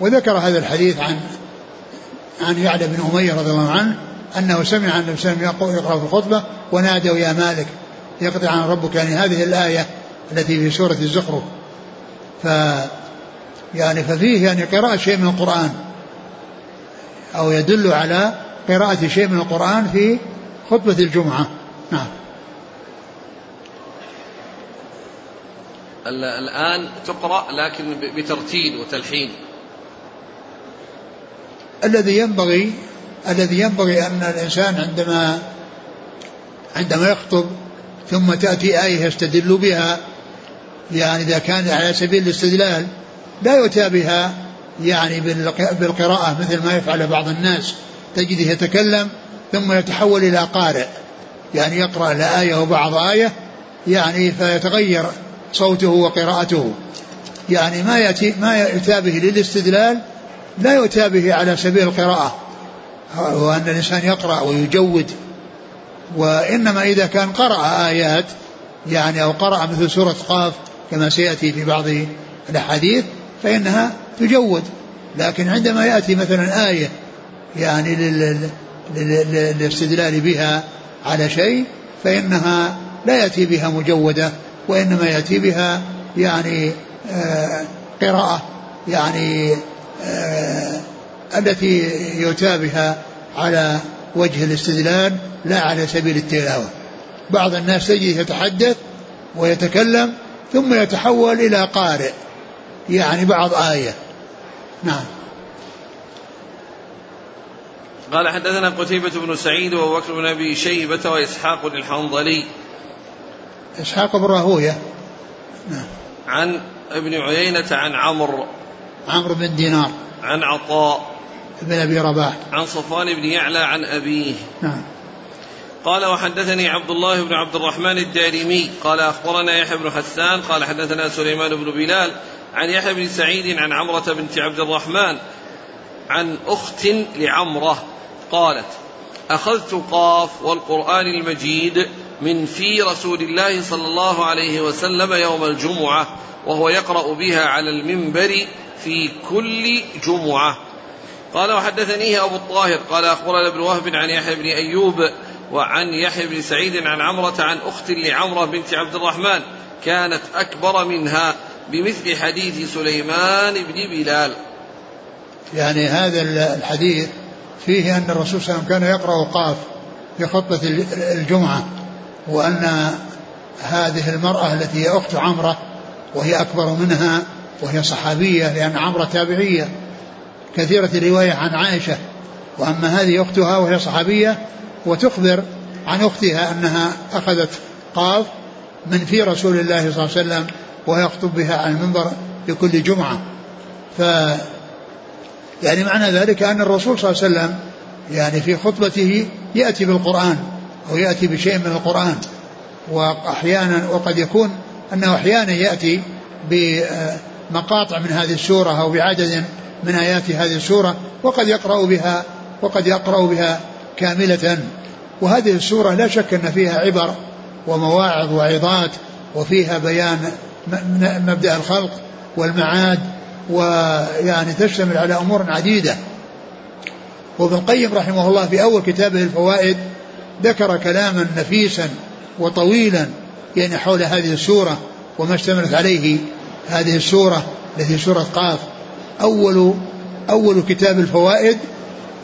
وذكر هذا الحديث عن عن يعلى بن أمية رضي الله عنه أنه سمع النبي صلى الله عليه وسلم يقرأ في الخطبة ونادوا يا مالك. يقطع عن ربك يعني هذه الآية التي في سورة الزخرف. ف يعني ففيه يعني قراءة شيء من القرآن. أو يدل على قراءة شيء من القرآن في خطبة الجمعة. نعم. الآن تقرأ لكن بترتيل وتلحين. الذي ينبغي الذي ينبغي أن الإنسان عندما عندما يخطب ثم تأتي آية يستدل بها يعني إذا كان على سبيل الاستدلال لا يؤتى بها يعني بالقراءة مثل ما يفعل بعض الناس. تجده يتكلم ثم يتحول إلى قارئ. يعني يقرأ الآية وبعض آية يعني فيتغير صوته وقراءته. يعني ما يأتي ما يؤتى به للاستدلال لا يؤتى به على سبيل القراءة. وأن الإنسان يقرأ ويجود. وإنما إذا كان قرأ آيات يعني أو قرأ مثل سورة قاف كما سيأتي في بعض الأحاديث فإنها تجود. لكن عندما يأتي مثلا آية يعني للاستدلال بها على شيء فإنها لا يأتي بها مجودة وإنما يأتي بها يعني آه قراءة يعني آه التي يؤتى بها على وجه الاستدلال لا على سبيل التلاوة. بعض الناس تجي يتحدث ويتكلم ثم يتحول إلى قارئ. يعني بعض آية. نعم. قال حدثنا قتيبة بن سعيد وأبو بكر بن أبي شيبة وإسحاق الحنظلي. إسحاق بن راهوية. نعم. عن ابن عيينة عن عمرو. عمرو بن دينار. عن عطاء. بن أبي رباح. عن صفوان بن يعلى عن أبيه. نعم. قال وحدثني عبد الله بن عبد الرحمن الدارمي. قال أخبرنا يحيى بن حسان. قال حدثنا سليمان بن بلال. عن يحيى بن سعيد عن عمرة بنت عبد الرحمن عن أخت لعمرة قالت أخذت قاف والقرآن المجيد من في رسول الله صلى الله عليه وسلم يوم الجمعة وهو يقرأ بها على المنبر في كل جمعة. قال وحدثنيه أبو الطاهر. قال أخبرنا ابن وهب عن يحيى بن أيوب وعن يحيى بن سعيد عن عمرة عن أخت لعمرة بنت عبد الرحمن كانت أكبر منها. بمثل حديث سليمان بن بلال. يعني هذا الحديث فيه أن الرسول صلى الله عليه وسلم كان يقرأ قاف في خطبة الجمعة وأن هذه المرأة التي هي أخت عمرة وهي أكبر منها وهي صحابية لأن عمرة تابعية. كثيرة الرواية عن عائشة وأما هذه أختها وهي صحابية وتخبر عن أختها أنها أخذت قاف من في رسول الله صلى الله عليه وسلم وهي يخطب بها على المنبر في كل جمعة. ف يعني معنى ذلك أن الرسول صلى الله عليه وسلم يعني في خطبته يأتي بالقرآن أو يأتي بشيء من القرآن. وأحيانا وقد يكون أنه أحيانا يأتي بمقاطع من هذه السورة أو بعدد من آيات هذه السورة وقد يقرأ بها وقد يقرأ بها كاملة. وهذه السورة لا شك أن فيها عبر ومواعظ وعظات وفيها بيان مبدأ الخلق والمعاد ويعني تشتمل على أمور عديدة. وابن القيم رحمه الله في أول كتابه الفوائد ذكر كلاما نفيسا وطويلا يعني حول هذه السورة وما اشتملت عليه هذه السورة التي سورة قاف. أول أول كتاب الفوائد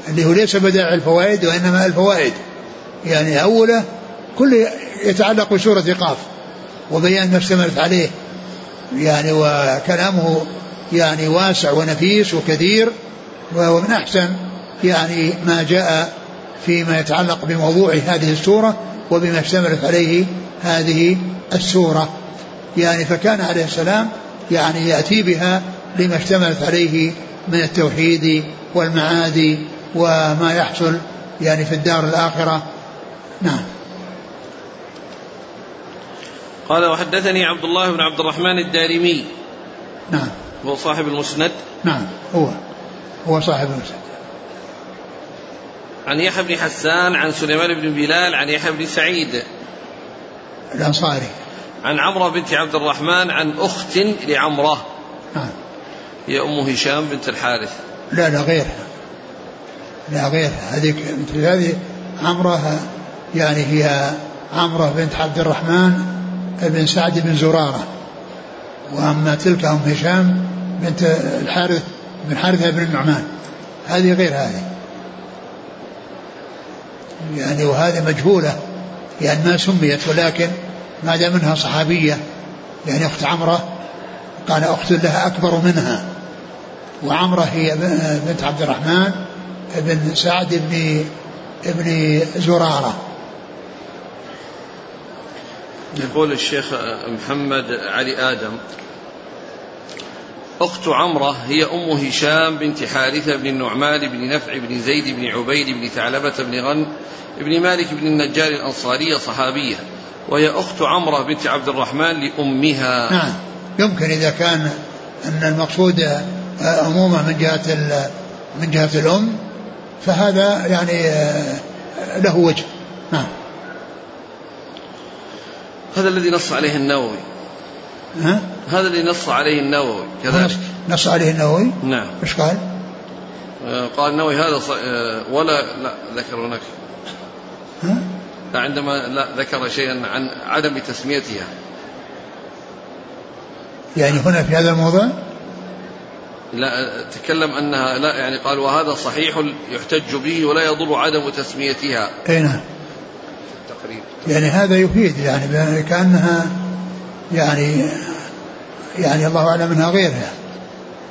اللي هو ليس بدائع الفوائد وإنما الفوائد. يعني أوله كل يتعلق بسورة قاف وبيان ما اشتملت عليه. يعني وكلامه يعني واسع ونفيس وكثير ومن أحسن يعني ما جاء فيما يتعلق بموضوع هذه السورة وبما اشتملت عليه هذه السورة. يعني فكان عليه السلام يعني يأتي بها لما اشتملت عليه من التوحيد والمعاد وما يحصل يعني في الدار الآخرة. نعم. قال وحدثني عبد الله بن عبد الرحمن الدارمي. نعم. هو صاحب المسند. نعم هو. هو صاحب المسند. عن يحيى بن حسان عن سليمان بن بلال عن يحيى بن سعيد. الأنصاري. عن عمرة بنت عبد الرحمن عن أخت لعمرة. نعم. هي أم هشام بنت الحارث. لا لا غيرها. لا غيرها. هذه مثل هذه عمرة يعني هي عمرة بنت عبد الرحمن بن سعد بن زرارة. وأما تلك أم هشام بنت الحارث بن حارثة بن النعمان. هذه غير هذه. يعني وهذه مجهولة يعني ما سميت ولكن ما دام منها صحابية يعني أخت عمرة قال أخت لها أكبر منها. وعمرة هي بنت عبد الرحمن بن سعد بن ابن زرارة. يقول الشيخ محمد علي آدم أخت عمرة هي أم هشام بنت حارثة بن النعمان بن نفع بن زيد بن عبيد بن ثعلبة بن غن بن مالك بن النجار الأنصارية صحابية وهي أخت عمرة بنت عبد الرحمن لأمها. نعم. يمكن إذا كان أن المقصود عموما من جهة من جهة الأم فهذا يعني له وجه. نعم. هذا الذي نص عليه النووي. ها؟ هذا اللي نص عليه النووي كذلك. نص عليه النووي؟ نعم. إيش قال؟ آه، قال النووي هذا ص... آه، ولا لا ذكر هناك. ها؟ لا عندما لا ذكر شيئا عن عدم تسميتها. يعني هنا في هذا الموضوع؟ لا تكلم أنها لا يعني قال وهذا صحيح يحتج به ولا يضر عدم تسميتها. أي نعم. يعني هذا يفيد يعني كأنها يعني يعني الله أعلم أنها غيرها.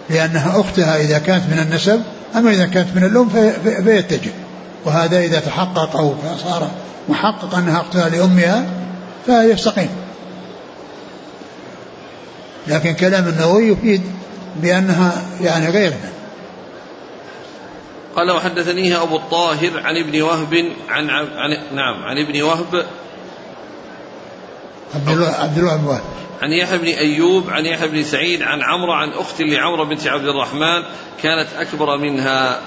لأنها أختها إذا كانت من النسب أما إذا كانت من الام فيتجه. وهذا إذا تحقق أو صار محقق أنها أختها لأمها فيستقيم. لكن كلام النووي يفيد بأنها يعني غيرها. قال وحدثنيه أبو الطاهر عن ابن وهب عن, عن نعم عن ابن وهب عبد الله عبد الله بن وهب عن يحيى بن أيوب عن يحيى بن سعيد عن عمرو عن أخت لعمرو بنت عبد الرحمن كانت أكبر منها.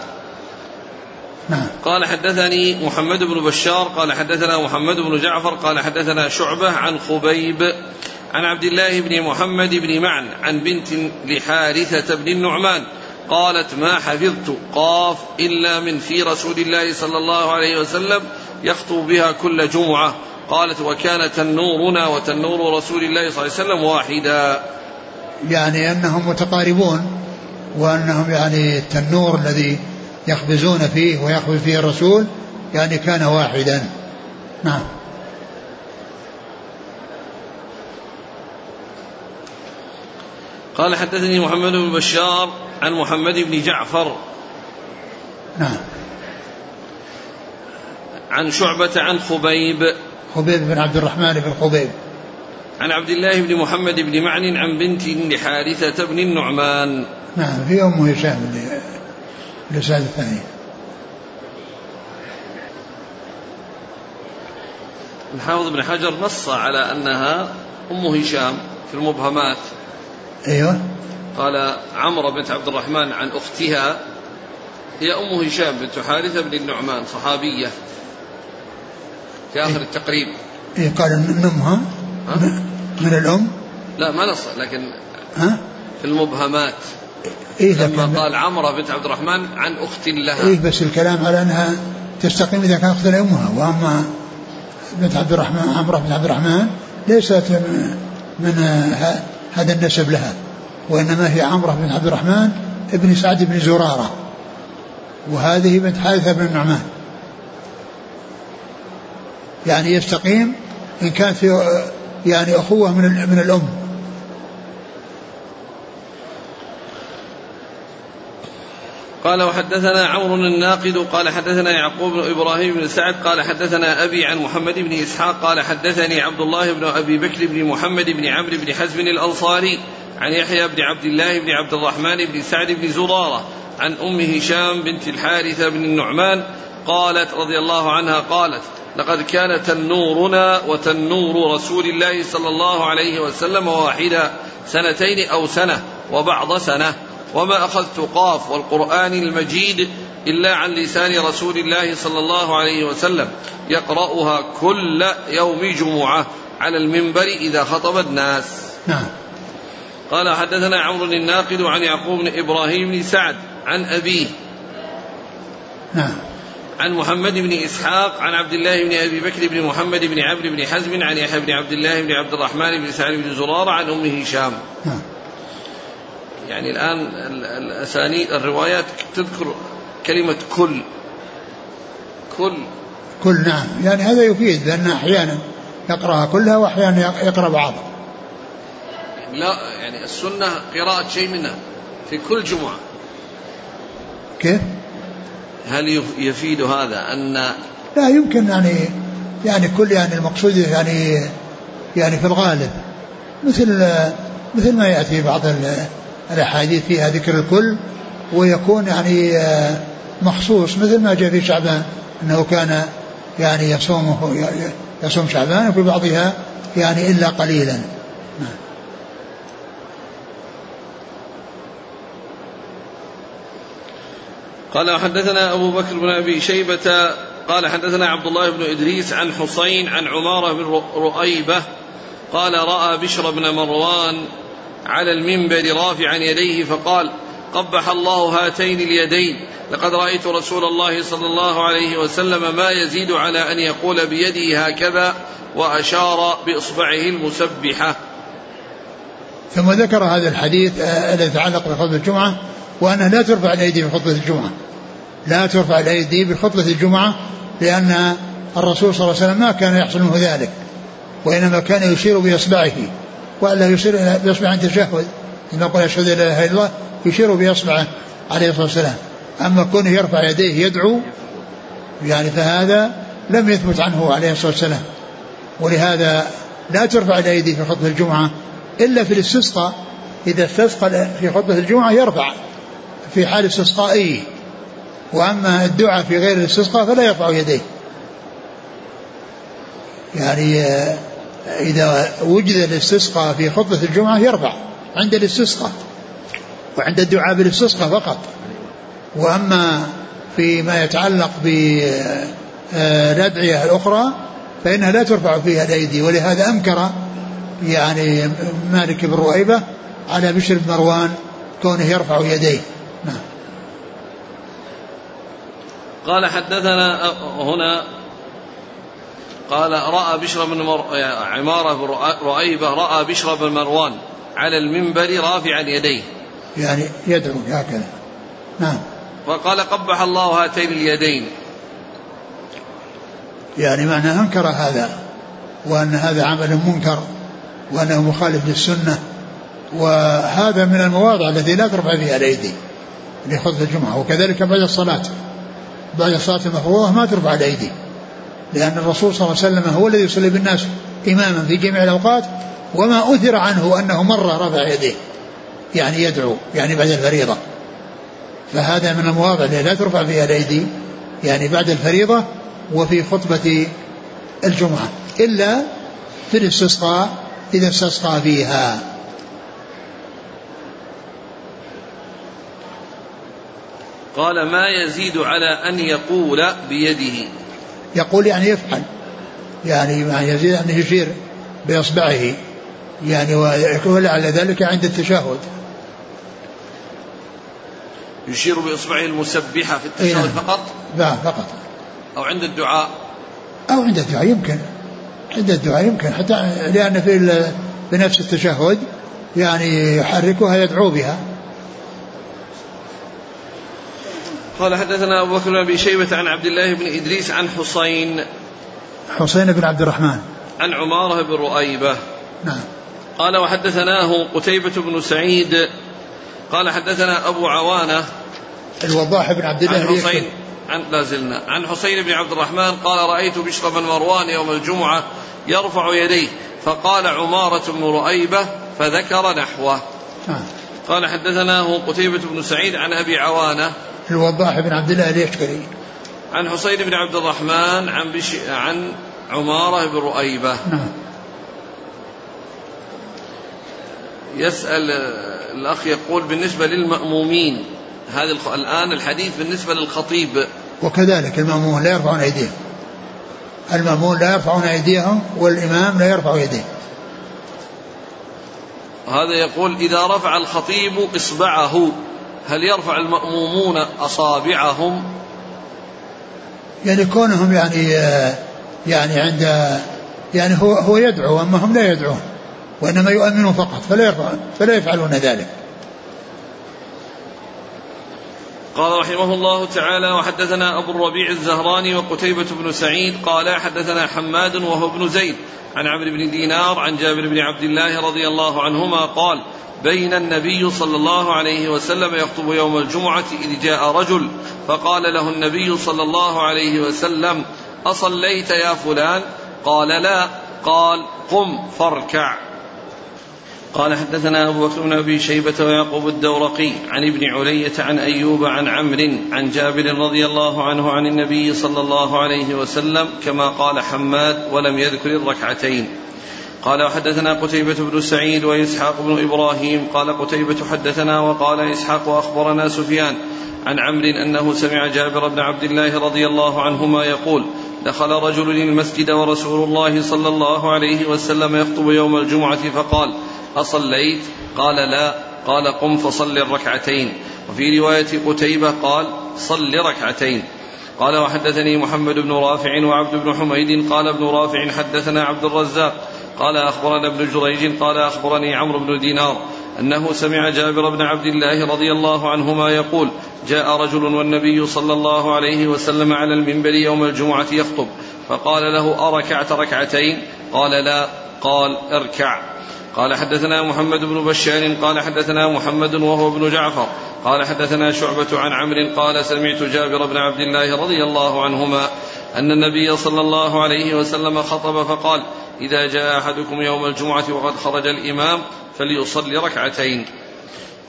نعم. قال حدثني محمد بن بشار قال حدثنا محمد بن جعفر قال حدثنا شعبة عن خبيب عن عبد الله بن محمد بن معن عن بنت لحارثة بن النعمان قالت ما حفظت قاف إلا من في رسول الله صلى الله عليه وسلم يخطب بها كل جمعة. قالت وكان تنورنا وتنور رسول الله صلى الله عليه وسلم واحدا. يعني أنهم متقاربون وأنهم يعني التنور الذي يخبزون فيه ويخبز فيه الرسول يعني كان واحدا. نعم. قال حدثني محمد بن بشار عن محمد بن جعفر. نعم. عن شعبة عن خبيب. خبيب بن عبد الرحمن بن خبيب عن عبد الله بن محمد بن معن عن بنت لحارثة بن النعمان. نعم في أم هشام الإسناد الثاني. الحافظ بن حجر نص على أنها أم هشام في المبهمات. أيوه. قال عمرو بنت عبد الرحمن عن أختها هي أم هشام بنت حارثة بن النعمان صحابية. في آخر التقريب. إيه قال من أمها من الأم؟ لا ما نص لكن ها؟ في المبهمات. إيه لما لكن قال عمرة بنت عبد الرحمن عن أخت لها. إيه بس الكلام على أنها تستقيم إذا كانت أخت لأمها. وأما بنت عبد الرحمن عمرة بنت عبد الرحمن ليست من, هذا النسب لها. وإنما هي عمرة بنت عبد الرحمن ابن سعد بن زرارة. وهذه بنت حارثة بن النعمان يعني يستقيم إن كانت في يعني أخوة من من الأم. قال وحدثنا عمرو الناقد قال حدثنا يعقوب بن إبراهيم بن سعد قال حدثنا أبي عن محمد بن إسحاق قال حدثني عبد الله بن أبي بكر بن محمد بن عمرو بن حزم الأنصاري عن يحيى بن عبد الله بن عبد الرحمن بن سعد بن زرارة عن أم هشام بنت الحارث بن النعمان قالت رضي الله عنها قالت لقد كان تنورنا وتنور رسول الله صلى الله عليه وسلم واحدا سنتين أو سنة وبعض سنة وما أخذت قاف والقرآن المجيد إلا عن لسان رسول الله صلى الله عليه وسلم يقرأها كل يوم جمعة على المنبر إذا خطب الناس. نعم. قال حدثنا عمرو الناقد عن يعقوب بن إبراهيم بن سعد عن أبيه. نعم. عن محمد بن إسحاق عن عبد الله بن أبي بكر بن محمد بن عمرو بن حزم عن يحيى بن عبد الله بن عبد الرحمن بن سعد بن زرارة عن أم هشام. يعني الآن ال- الأسانيد الروايات تذكر كلمة كل. كل. كل نعم. يعني هذا يفيد لأن أحيانا يقرأها كلها وأحيانا يقرأ بعضها. لا يعني السنة قراءة شيء منها في كل جمعة. كيف؟ هل يف- يفيد هذا أن لا يمكن يعني يعني كل يعني المقصود يعني يعني في الغالب مثل مثل ما يأتي بعض ال- الأحاديث فيها ذكر الكل ويكون يعني آه، مخصوص مثل ما جاء في شعبان أنه كان يعني يصومه يصوم شعبان وفي بعضها يعني إلا قليلا. قال وحدثنا أبو بكر بن أبي شيبة قال حدثنا عبد الله بن إدريس عن حسين عن عمارة بن رؤيبة قال رأى بشر بن مروان على المنبر رافعا يديه فقال قبح الله هاتين اليدين لقد رأيت رسول الله صلى الله عليه وسلم ما يزيد على أن يقول بيده هكذا وأشار بإصبعه المسبحة. ثم ذكر هذا الحديث آه، الذي يتعلق بخطبة الجمعة وأنها لا ترفع الأيدي في خطبة الجمعة. لا ترفع الأيدي بخطبة الجمعة لأن الرسول صلى الله عليه وسلم ما كان يحصل منه ذلك وإنما كان يشير بإصبعه. وألا يشير بإصبعه عند التشهد إذا قال أشهد لا إله إلا الله يشير بإصبعه عليه الصلاة والسلام. أما كونه يرفع يديه يدعو يعني فهذا لم يثبت عنه عليه الصلاة والسلام. ولهذا لا ترفع الأيدي في خطبة الجمعة إلا في الاستسقاء. إذا استسقى في خطبة الجمعة يرفع. في حال استسقائه. وأما الدعاء في غير الاستسقاء فلا يرفع يديه. يعني آه، إذا وجد الاستسقاء في خطبة الجمعة يرفع عند الاستسقاء وعند الدعاء بالاستسقاء فقط. وأما فيما يتعلق بالأدعية الأخرى فإنها لا ترفع فيها الأيدي. ولهذا أنكر يعني مالك بن رؤيبة على بشر بن مروان كونه يرفع يديه. نعم. قال حدثنا هنا قال رأى بشر بن مر... عمارة بن رؤيبة رأى بشر بن مروان على المنبر رافعا يديه. يعني يدعو هكذا. نعم. وقال قبح الله هاتين اليدين. يعني معنى أنكر هذا وأن هذا عمل منكر وأنه مخالف للسنة وهذا من المواضع التي لا ترفع فيها الأيدي. لخطبة الجمعة وكذلك بعد الصلاة. بعد الصلاة المفروضة ما ترفع الأيدي لأن الرسول صلى الله عليه وسلم هو الذي يصلي بالناس إماما في جميع الأوقات وما أثر عنه أنه مرة رفع يديه يعني يدعو يعني بعد الفريضة. فهذا من المواضع التي لا ترفع فيها الأيدي يعني بعد الفريضة وفي خطبة الجمعة إلا في الاستسقاء إذا استسقى فيها. قال ما يزيد على أن يقول بيده. يقول يعني يفعل. يعني يعني يزيد أن يشير بإصبعه. يعني ويكون على ذلك عند التشهد. يشير بإصبعه المسبحة في التشهد نعم. فقط؟ لا فقط. أو عند الدعاء؟ أو عند الدعاء يمكن. عند الدعاء يمكن. حتى لأن في بنفس التشهد يعني يحركها يدعو بها. قال حدثنا أبو بكر بن أبي شيبة عن عبد الله بن إدريس عن حسين. حسين بن عبد الرحمن. عن عمارة بن رؤيبة. نعم. قال وحدثناه قتيبة بن سعيد. قال حدثنا أبو عوانة. الوضاح بن عبد الله عن حسين. عن لا زلنا. عن حسين بن عبد الرحمن قال رأيت بشر بن مروان يوم الجمعة يرفع يديه. فقال عمارة بن رؤيبة فذكر نحوه. نعم. قال حدثناه قتيبة بن سعيد عن أبي عوانة. الوضاح بن عبد الله اليشكري. عن حسين بن عبد الرحمن عن بش... عن عمارة بن رؤيبة. نعم. يسأل الأخ يقول بالنسبة للمأمومين هذا الآن الحديث بالنسبة للخطيب. وكذلك المأمومون لا يرفعون أيديهم. المأمون لا يرفعون أيديهم والإمام لا يرفع يديه. هذا يقول إذا رفع الخطيب إصبعه. هل يرفع المأمومون أصابعهم؟ يعني كونهم يعني يعني عند يعني هو هو يدعو أما هم لا يدعون وإنما يؤمنون فقط فلا يرفعون فلا يفعلون ذلك. قال رحمه الله تعالى وحدثنا أبو الربيع الزهراني وقتيبة بن سعيد قال حدثنا حماد وهو ابن زيد عن عمرو بن دينار عن جابر بن عبد الله رضي الله عنهما قال بين النبي صلى الله عليه وسلم يخطب يوم الجمعة إذ جاء رجل فقال له النبي صلى الله عليه وسلم أصليت يا فلان؟ قال لا. قال قم فاركع. قال حدثنا أبو بكر بن أبي شيبة ويعقوب الدورقي عن ابن علية عن أيوب عن عمرو عن جابر رضي الله عنه عن النبي صلى الله عليه وسلم كما قال حماد ولم يذكر الركعتين. قال وحدثنا قتيبة بن سعيد وإسحاق بن إبراهيم. قال قتيبة حدثنا وقال إسحاق أخبرنا سفيان عن عمرو أنه سمع جابر بن عبد الله رضي الله عنهما يقول دخل رجل المسجد ورسول الله صلى الله عليه وسلم يخطب يوم الجمعة فقال أصليت؟ قال لا. قال قم فصل الركعتين. وفي رواية قتيبة قال صل ركعتين. قال وحدثني محمد بن رافع وعبد بن حميد. قال ابن رافع حدثنا عبد الرزاق. قال أخبرنا ابن جريج قال أخبرني عمرو بن دينار أنه سمع جابر بن عبد الله رضي الله عنهما يقول جاء رجل والنبي صلى الله عليه وسلم على المنبر يوم الجمعة يخطب فقال له أركعت ركعتين؟ قال لا. قال اركع. قال حدثنا محمد بن بشار قال حدثنا محمد وهو ابن جعفر قال حدثنا شعبة عن عمرو قال سمعت جابر بن عبد الله رضي الله عنهما أن النبي صلى الله عليه وسلم خطب فقال إذا جاء أحدكم يوم الجمعة وقد خرج الإمام فليصلي ركعتين.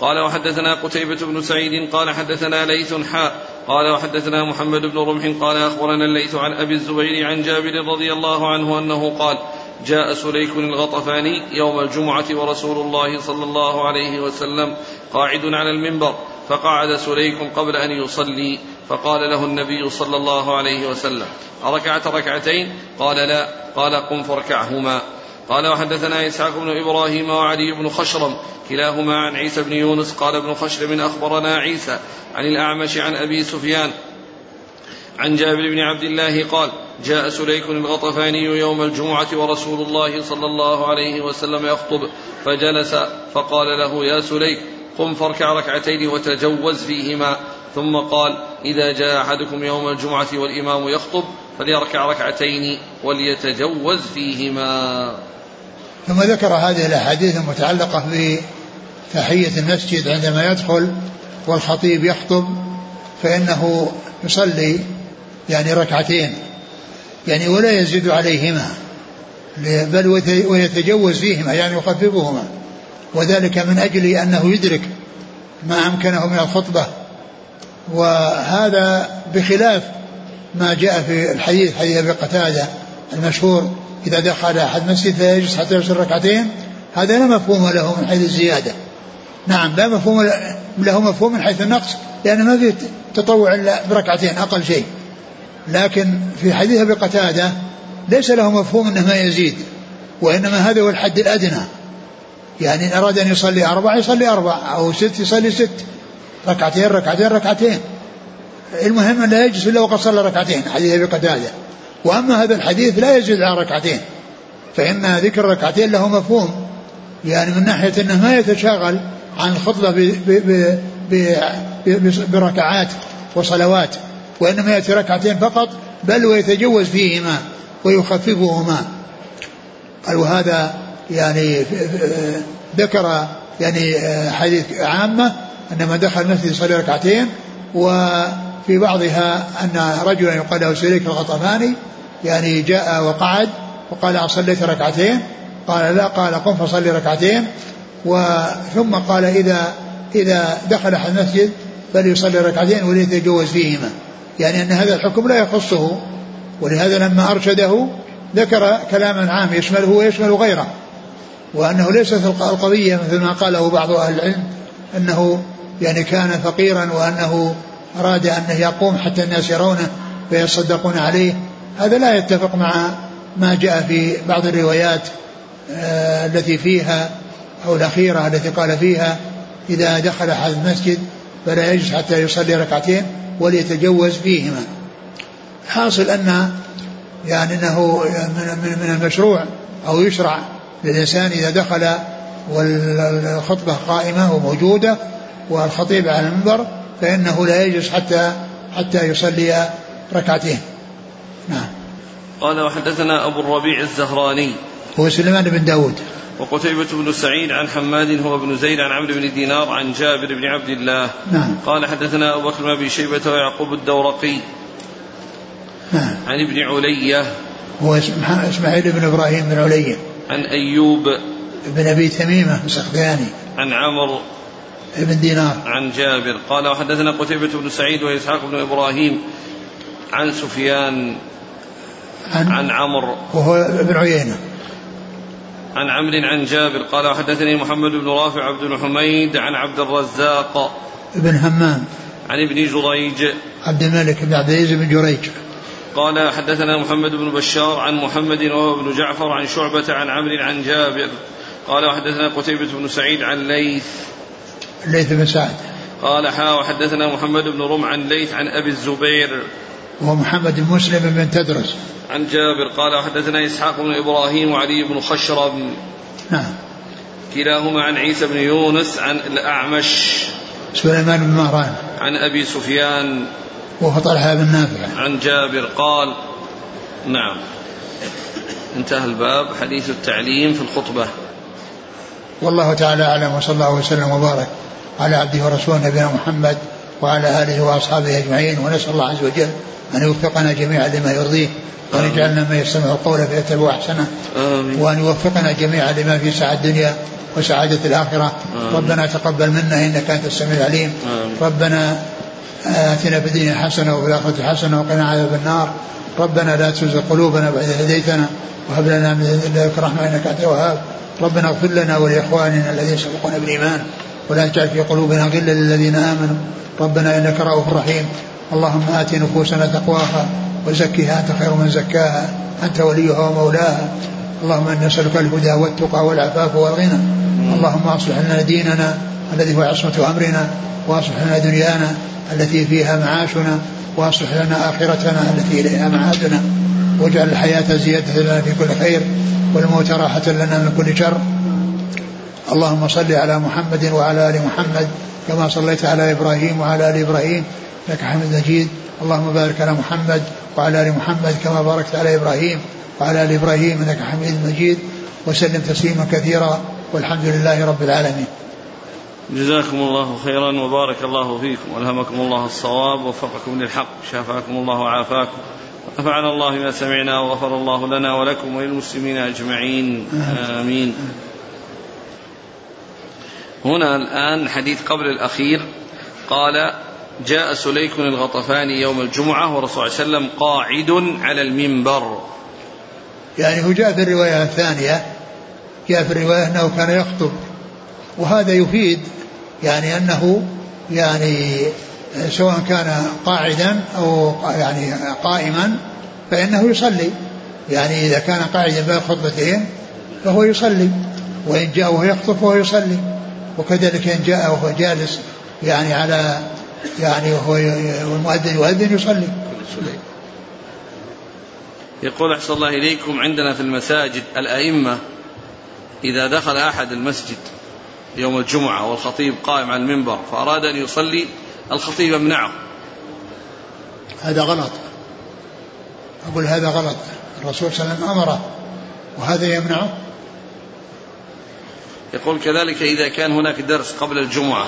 قال وحدثنا قتيبة بن سعيد قال حدثنا ليث حاء قال وحدثنا محمد بن رمح قال أخبرنا الليث عن أبي الزبير عن جابر رضي الله عنه أنه قال جاء سليك الغطفاني يوم الجمعة ورسول الله صلى الله عليه وسلم قاعد على المنبر فقعد سليك قبل أن يصلي. فقال له النبي صلى الله عليه وسلم أركعت ركعتين؟ قال لا. قال قم فاركعهما. قال وحدثنا إسحاق بن إبراهيم وعلي بن خشرم كلاهما عن عيسى بن يونس قال ابن خشرم أخبرنا عيسى عن الأعمش عن أبي سفيان عن جابر بن عبد الله قال جاء سليك الغطفاني يوم الجمعة ورسول الله صلى الله عليه وسلم يخطب فجلس فقال له يا سليك قم فاركع ركعتين وتجوز فيهما. ثم قال إذا جاء أحدكم يوم الجمعة والإمام يخطب فليركع ركعتين وليتجوز فيهما. ثم ذكر هذه الأحاديث المتعلقة بتحية المسجد عندما يدخل والخطيب يخطب فإنه يصلي يعني ركعتين. يعني ولا يزيد عليهما. بل ويتجوز فيهما يعني يخففهما. وذلك من أجل أنه يدرك ما أمكنه من الخطبة. وهذا بخلاف ما جاء في الحديث حديث أبي قتادة المشهور إذا دخل أحد مسجد فيجلس حتى يصل ركعتين هذا لا مفهوم له من حيث الزيادة. نعم لا مفهوم له مفهوم من حيث النقص لأن ما في تطوع إلا بركعتين أقل شيء. لكن في حديث أبي قتادة ليس له مفهوم أنه ما يزيد وإنما هذا هو الحد الأدنى. يعني إن أراد أن يصلي أربع يصلي أربع أو ست يصلي ست. ركعتين ركعتين ركعتين. المهم لا يجلس إلا وقد صلى ركعتين حديث أبي قتادة. وأما هذا الحديث لا يزيد على ركعتين. فإن ذكر ركعتين له مفهوم. يعني من ناحية أنه ما يتشاغل عن الخطبة بركعات وصلوات وإنما يأتي ركعتين فقط بل ويتجوز فيهما ويخففهما. قال وهذا يعني ذكر يعني حديث عامة أن من دخل المسجد يصلي ركعتين وفي بعضها أن رجلا يقال له سليك الغطفاني يعني جاء وقعد وقال أصليت ركعتين قال لا قال قم فصلي ركعتين وثم قال إذا إذا دخل أحد المسجد فليصلي ركعتين وليتجوز فيهما. يعني أن هذا الحكم لا يخصه ولهذا لما أرشده ذكر كلاما عام يشمله ويشمل غيره وأنه ليست القضية مثل ما قاله بعض أهل العلم أنه يعني كان فقيرا وأنه أراد أنه يقوم حتى الناس يرونه فيصدقون عليه. هذا لا يتفق مع ما جاء في بعض الروايات آه التي فيها أو الأخيرة التي قال فيها إذا دخل أحد المسجد فلا يجلس حتى يصلي ركعتين وليتجوز فيهما. حاصل أن يعني أنه من من المشروع أو يشرع للإنسان إذا دخل والخطبة قائمة وموجودة والخطيب على المنبر فإنه لا يجلس حتى حتى يصلي ركعتين. نعم. قال وحدثنا أبو الربيع الزهراني. هو سليمان بن داود. وقتيبة بن سعيد عن حماد هو بن زيد عن عمرو بن دينار عن جابر بن عبد الله. نعم. قال حدثنا أبو بكر بن شيبة ويعقوب الدورقي. نعم. عن ابن علية. هو إسماعيل بن إبراهيم بن علية. عن أيوب. بن أبي تميمة السختياني. عن عمرو بن دينار. عن جابر قال وحدثنا قتيبة بن سعيد وإسحاق بن إبراهيم عن سفيان عن, عن عمرو. وهو ابن عيينة. عن عمرو عن جابر قال وحدثني محمد بن رافع عبد الحميد عن عبد الرزاق بن همام. عن ابن جريج. عبد الملك بن عبد العزيز بن جريج. قال حدثنا محمد بن بشار عن محمد وهو بن جعفر عن شعبة عن عمرو عن جابر. قال وحدثنا قتيبة بن سعيد عن ليث. ليث بن سعد. قال حا وحدثنا محمد بن رمح عن ليث عن أبي الزبير. وهو محمد بن مسلم بن تدرس. عن جابر قال وحدثنا إسحاق بن إبراهيم وعلي بن خشرم نعم. كلاهما عن عيسى بن يونس عن الأعمش. سليمان بن مهران. عن أبي سفيان. وهو طلحة بن نافع. عن جابر قال نعم. انتهى الباب حديث التعليم في الخطبة. والله تعالى أعلم وصلى الله وسلم وبارك. على عبده ورسوله نبينا محمد وعلى آله وأصحابه أجمعين ونسأل الله عز وجل أن يوفقنا جميعا لما يرضيه وأن يجعلنا من يستمع القول فيتبع أحسنه آمين. وأن يوفقنا جميعا لما في سعة الدنيا وسعادة الآخرة. آمين. ربنا تقبل منا إنك أنت السميع العليم. آمين. ربنا آتنا في الدنيا حسنة وفي الآخرة حسنة وقنا عذاب النار. ربنا لا تزغ قلوبنا بعد إذ هديتنا وهب لنا من لدنك رحمة إنك أنت الوهاب. ربنا اغفر لنا ولإخواننا الذين سبقونا بالإيمان. ولا تجعل في قلوبنا غلا للذين آمنوا. ربنا إنك رؤوف رحيم. اللهم آت نفوسنا تقواها وزكها أنت خير من زكاها. أنت وليها ومولاها. اللهم إنا نسألك الهدى والتقى والعفاف والغنى. اللهم أصلح لنا ديننا الذي هو عصمة أمرنا. وأصلح لنا دنيانا التي فيها معاشنا. وأصلح لنا آخرتنا التي إليها معادنا. واجعل الحياة زيادة لنا في كل خير. والموت راحة لنا من كل شر. اللهم صل على محمد وعلى آل محمد كما صليت على إبراهيم وعلى آل إبراهيم إنك حميد مجيد. اللهم بارك على محمد وعلى آل محمد كما باركت على إبراهيم وعلى آل إبراهيم إنك حميد مجيد. وسلم تسليما كثيرا والحمد لله رب العالمين. جزاكم الله خيرا وبارك الله فيكم. والهمكم الله الصواب ووفقكم للحق. شافاكم الله وعافاكم. نفعنا الله ما سمعنا وغفر الله لنا ولكم وللمسلمين أجمعين. آمين. هنا الآن حديث قبل الأخير قال جاء سليك الغطفاني يوم الجمعة والرسول صلى الله عليه وسلم قاعد على المنبر. يعني هو جاء في الرواية الثانية جاء في الرواية أنه كان يخطب. وهذا يفيد يعني أنه يعني سواء كان قاعدا أو يعني قائما فإنه يصلي. يعني إذا كان قاعدا بين خطبتين فهو يصلي وإن جاء وهو يخطب فهو يصلي. وكذلك إن جاء وهو جالس يعني على يعني وهو المؤذن يؤذن يصلي. يقول أحسن الله إليكم عندنا في المساجد الأئمة إذا دخل أحد المسجد يوم الجمعة والخطيب قائم على المنبر فأراد أن يصلي الخطيب يمنعه. هذا غلط. أقول هذا غلط. الرسول صلى الله عليه وسلم أمره وهذا يمنعه. يقول كذلك إذا كان هناك درس قبل الجمعة